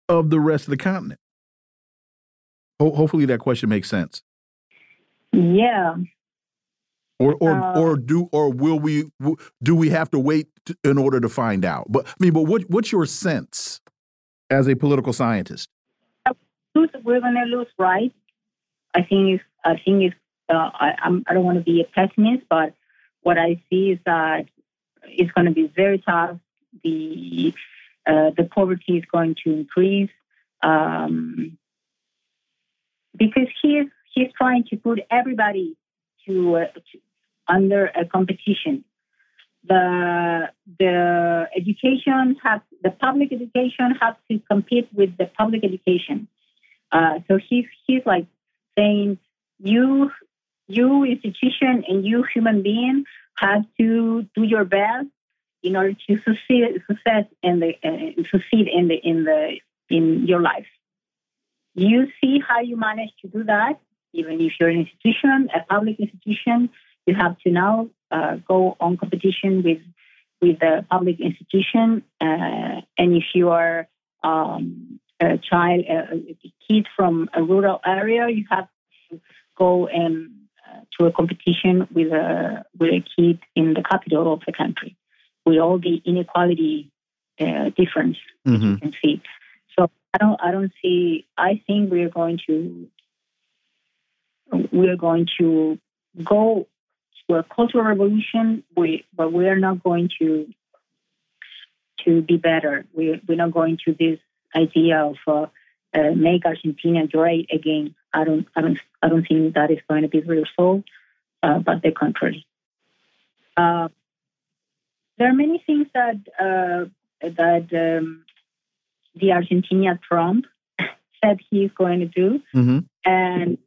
of the rest of the continent? Ho hopefully that question makes sense. Yeah. Or or uh, or do or will we do we have to wait in order to find out? But I mean, but what what's your sense as a political scientist? We're going to lose right. I think if I think if uh, I I'm, I don't want to be a pessimist, but what I see is that it's going to be very tough. The uh, the poverty is going to increase um, because he's he's trying to put everybody to, uh, to under a competition. The the education has the public education has to compete with the public education. Uh, so he's he's like saying you you institution and you human being have to do your best in order to succeed success in the uh, succeed in the in the in your life. You see how you manage to do that, even if you're an institution, a public institution, you have to now uh, go on competition with with the public institution. Uh, and if you are um, a child, a, a, kid from a rural area, you have to go and to a competition with a with a kid in the capital of the country, with all the inequality uh, difference mm-hmm. you can see. So I don't I don't see. I think we're going to we're going to go to a cultural revolution, we, but we are not going to to be better. We, we're not going to this idea of uh, uh, make Argentina great again. I don't, I don't, I don't think that is going to be resolved, uh, but the contrary. Uh, there are many things that uh, that um, the Argentina Trump said he's going to do, mm-hmm. and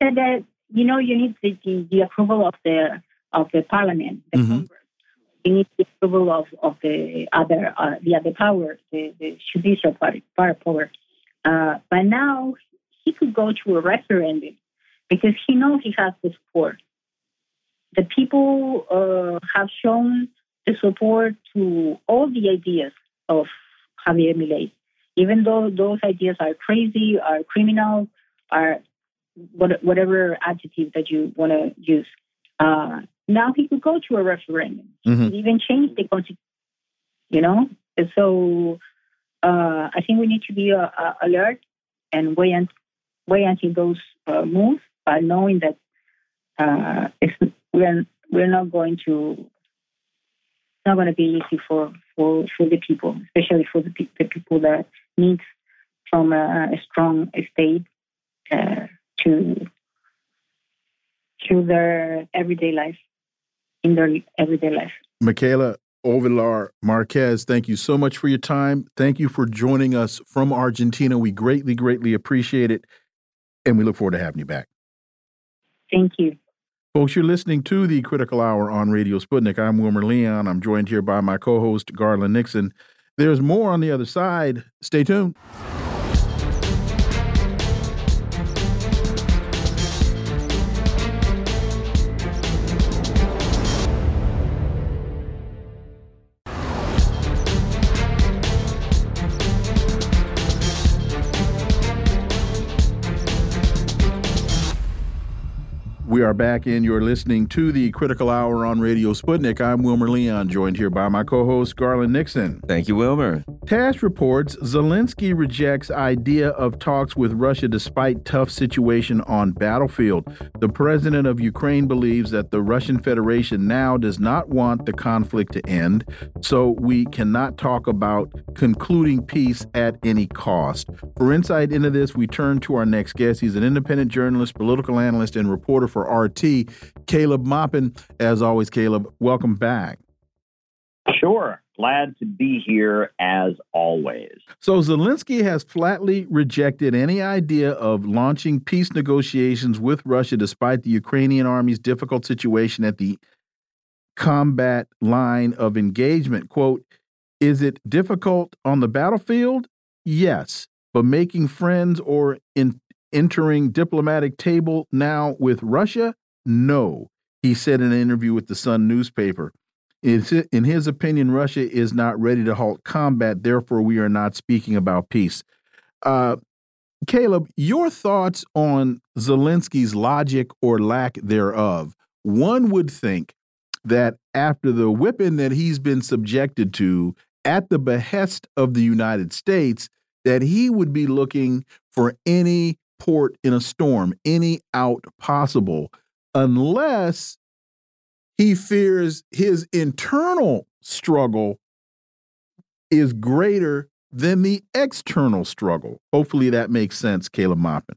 said that you know, you need the, the, the approval of the of the parliament, the mm-hmm. Congress. You need the approval of, of the other uh, the other power, the, the judicial party, power. Uh, but now he could go to a referendum because he knows he has the support. The people uh, have shown the support to all the ideas of Javier Milei, even though those ideas are crazy, are criminal, are whatever adjective that you want to use. Uh, now he could go to a referendum, mm-hmm. even change the constitution. You know, and so uh, I think we need to be uh, uh alert and wait, wait until those uh, move, but knowing that uh, we're we're not going to not going to be easy for, for, for the people, especially for the, the people that need from a, a strong state uh, to to their everyday life in their everyday life. Micaela Ovelar Marquez, thank you so much for your time. Thank you for joining us from Argentina. We greatly, greatly appreciate it. And we look forward to having you back. Thank you. Folks, you're listening to the Critical Hour on Radio Sputnik. I'm Wilmer Leon. I'm joined here by my co host, Garland Nixon. There's more on the other side. Stay tuned. Are back in. You're listening to the Critical Hour on Radio Sputnik. I'm Wilmer Leon, joined here by my co-host Garland Nixon. Thank you, Wilmer. TASS reports Zelensky rejects idea of talks with Russia despite tough situation on battlefield. The president of Ukraine believes that the Russian Federation now does not want the conflict to end, so we cannot talk about concluding peace at any cost. For insight into this, we turn to our next guest. He's an independent journalist, political analyst, and reporter for for RT, Caleb Maupin. As always, Caleb, welcome back. Sure. Glad to be here as always. So, Zelensky has flatly rejected any idea of launching peace negotiations with Russia despite the Ukrainian army's difficult situation at the combat line of engagement. Quote, is it difficult on the battlefield? Yes, but making friends or in entering diplomatic table now with Russia? No, he said in an interview with the Sun newspaper. In his opinion, Russia is not ready to halt combat. Therefore, we are not speaking about peace. Uh, Caleb, your thoughts on Zelensky's logic or lack thereof? One would think that after the whipping that he's been subjected to at the behest of the United States, that he would be looking for any port in a storm, any out possible, unless he fears his internal struggle is greater than the external struggle. Hopefully that makes sense, Caleb Maupin.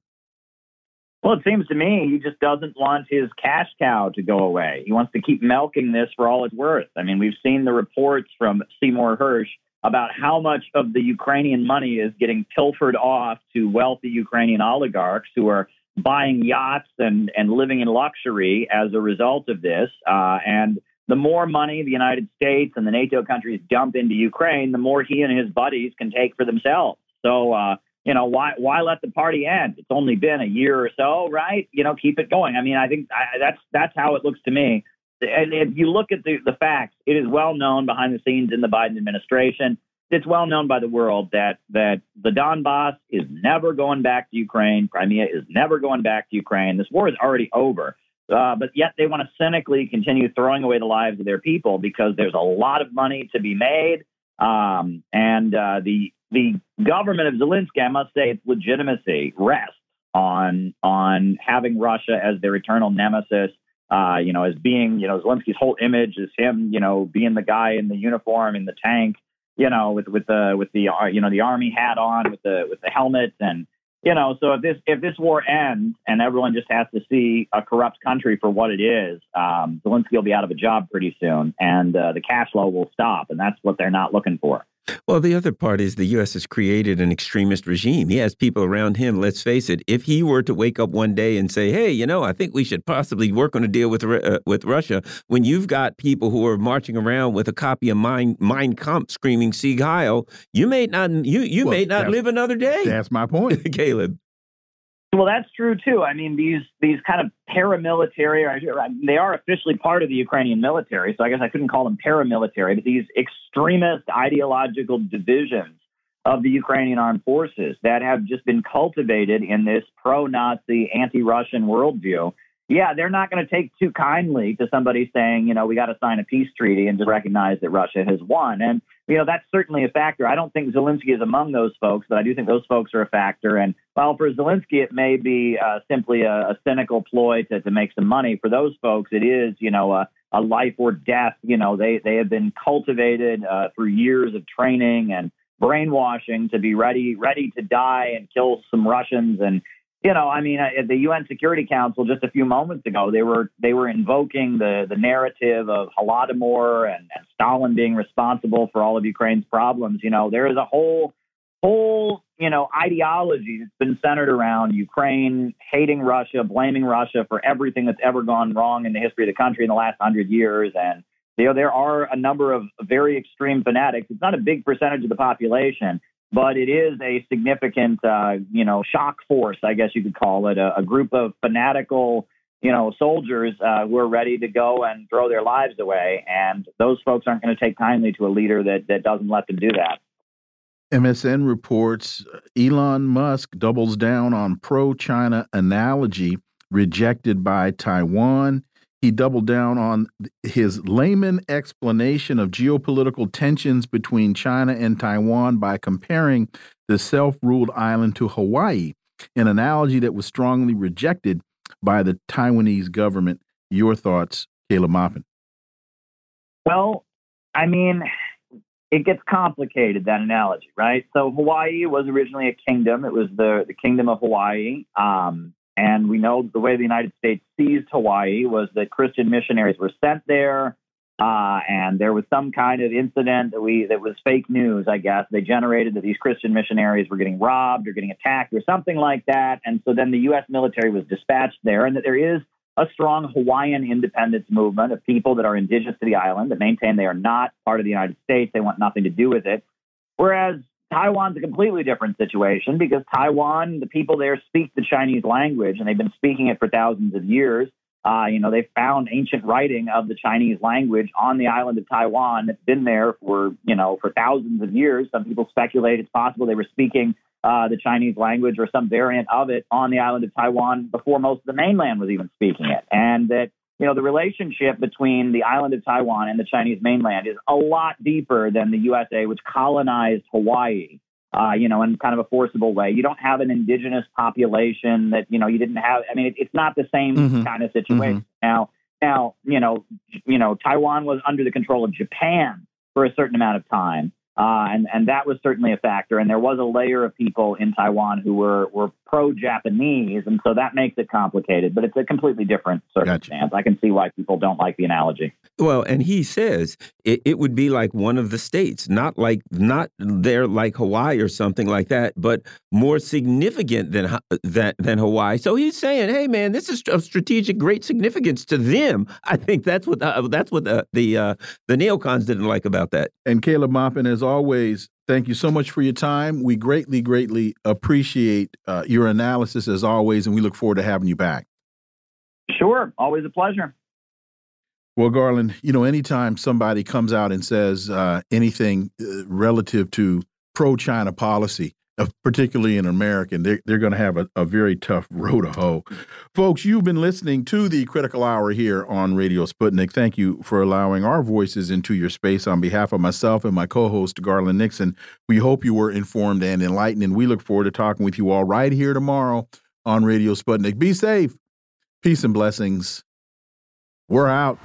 Well, it seems to me he just doesn't want his cash cow to go away. He wants to keep milking this for all it's worth. I mean, we've seen the reports from Seymour Hersh about how much of the Ukrainian money is getting pilfered off to wealthy Ukrainian oligarchs who are buying yachts and, and living in luxury as a result of this. Uh, and the more money the United States and the NATO countries dump into Ukraine, the more he and his buddies can take for themselves. So, uh, you know, why why let the party end? It's only been a year or so, right? You know, keep it going. I mean, I think I, that's that's how it looks to me and if you look at the, the facts, it is well known behind the scenes in the Biden administration. It's well known by the world that that the Donbass is never going back to Ukraine. Crimea is never going back to Ukraine. This war is already over. Uh, but yet they want to cynically continue throwing away the lives of their people because there's a lot of money to be made. Um, and uh, the the government of Zelensky, I must say, its legitimacy rests on on having Russia as their eternal nemesis uh, you know, as being, you know, Zelensky's whole image is him, you know, being the guy in the uniform in the tank, you know, with with the with the uh, you know the army hat on, with the with the helmet, and you know, so if this if this war ends and everyone just has to see a corrupt country for what it is, um, Zelensky will be out of a job pretty soon, and uh, the cash flow will stop, and that's what they're not looking for. Well, the other part is the U.S. has created an extremist regime. He has people around him. Let's face it. If he were to wake up one day and say, "Hey, you know, I think we should possibly work on a deal with uh, with Russia," when you've got people who are marching around with a copy of Mein Mein Kampf screaming "Sieg Heil," you may not you you well, may not live another day. That's my point, Caleb. Well, that's true too. I mean, these these kind of paramilitary, they are officially part of the Ukrainian military, so I guess I couldn't call them paramilitary, but these extremist ideological divisions of the Ukrainian armed forces that have just been cultivated in this pro-Nazi, anti-Russian worldview yeah, they're not going to take too kindly to somebody saying, you know, we got to sign a peace treaty and just recognize that Russia has won. And, you know, that's certainly a factor. I don't think Zelensky is among those folks, but I do think those folks are a factor. And while for Zelensky, it may be uh, simply a, a, cynical ploy to, to make some money, for those folks, it is, you know, a, a life or death. You know, they, they have been cultivated uh, through years of training and brainwashing to be ready, ready to die and kill some Russians. And, you know, I mean, at the UN Security Council just a few moments ago, they were they were invoking the the narrative of Holodomor and, and Stalin being responsible for all of Ukraine's problems. You know, there is a whole whole you know ideology that's been centered around Ukraine hating Russia, blaming Russia for everything that's ever gone wrong in the history of the country in the last hundred years, and you know there are a number of very extreme fanatics. It's not a big percentage of the population but it is a significant, uh, you know, shock force, I guess you could call it, a, a group of fanatical, you know, soldiers uh, who are ready to go and throw their lives away. And those folks aren't going to take kindly to a leader that, that doesn't let them do that. MSN reports uh, Elon Musk doubles down on pro China analogy rejected by Taiwan. He doubled down on his layman explanation of geopolitical tensions between China and Taiwan by comparing the self ruled island to Hawaii, an analogy that was strongly rejected by the Taiwanese government. Your thoughts, Caleb Maupin? Well, I mean, it gets complicated that analogy, right? So Hawaii was originally a kingdom. It was the the kingdom of Hawaii, um, and we know the way the United States seized Hawaii was that Christian missionaries were sent there, uh, and there was some kind of incident that we that was fake news. I guess they generated that these Christian missionaries were getting robbed or getting attacked or something like that, and so then the U.S. military was dispatched there, and that there is a strong Hawaiian independence movement of people that are indigenous to the island that maintain they are not part of the United States. They want nothing to do with it. Whereas Taiwan's a completely different situation because Taiwan, the people there speak the Chinese language and they've been speaking it for thousands of years. Uh, you know, they found ancient writing of the Chinese language on the island of Taiwan that's been there for, you know, for thousands of years. Some people speculate it's possible they were speaking uh, the Chinese language or some variant of it on the island of Taiwan before most of the mainland was even speaking it. And that, you know, the relationship between the island of Taiwan and the Chinese mainland is a lot deeper than the USA, which colonized Hawaii. Uh, you know, in kind of a forcible way. You don't have an indigenous population that you know you didn't have. I mean, it, it's not the same Mhm. kind of situation. Mhm. Now, now, you know, you know, Taiwan was under the control of Japan for a certain amount of time, uh, and and that was certainly a factor. And there was a layer of people in Taiwan who were were pro-Japanese, and so that makes it complicated. But it's a completely different circumstance. I can see why people don't like the analogy. Well, and he says it, it would be like one of the states, not like not there like Hawaii or something like that, but more significant than Ha- than than Hawaii. So he's saying, "Hey, man, this is of strategic great significance to them." I think that's what uh, that's what the the uh, the neocons didn't like about that. And Caleb Maupin, as always, thank you so much for your time. We greatly, greatly appreciate uh, your analysis as always, and we look forward to having you back. Sure, always a pleasure. Well, Garland, you know, anytime somebody comes out and says uh, anything uh, relative to pro China policy, Uh, particularly in America, they're, they're going to have a, a very tough row to hoe. Folks, you've been listening to the Critical Hour here on Radio Sputnik. Thank you for allowing our voices into your space on behalf of myself and my co host, Garland Nixon. We hope you were informed and enlightened, and we look forward to talking with you all right here tomorrow on Radio Sputnik. Be safe. Peace and blessings. We're out.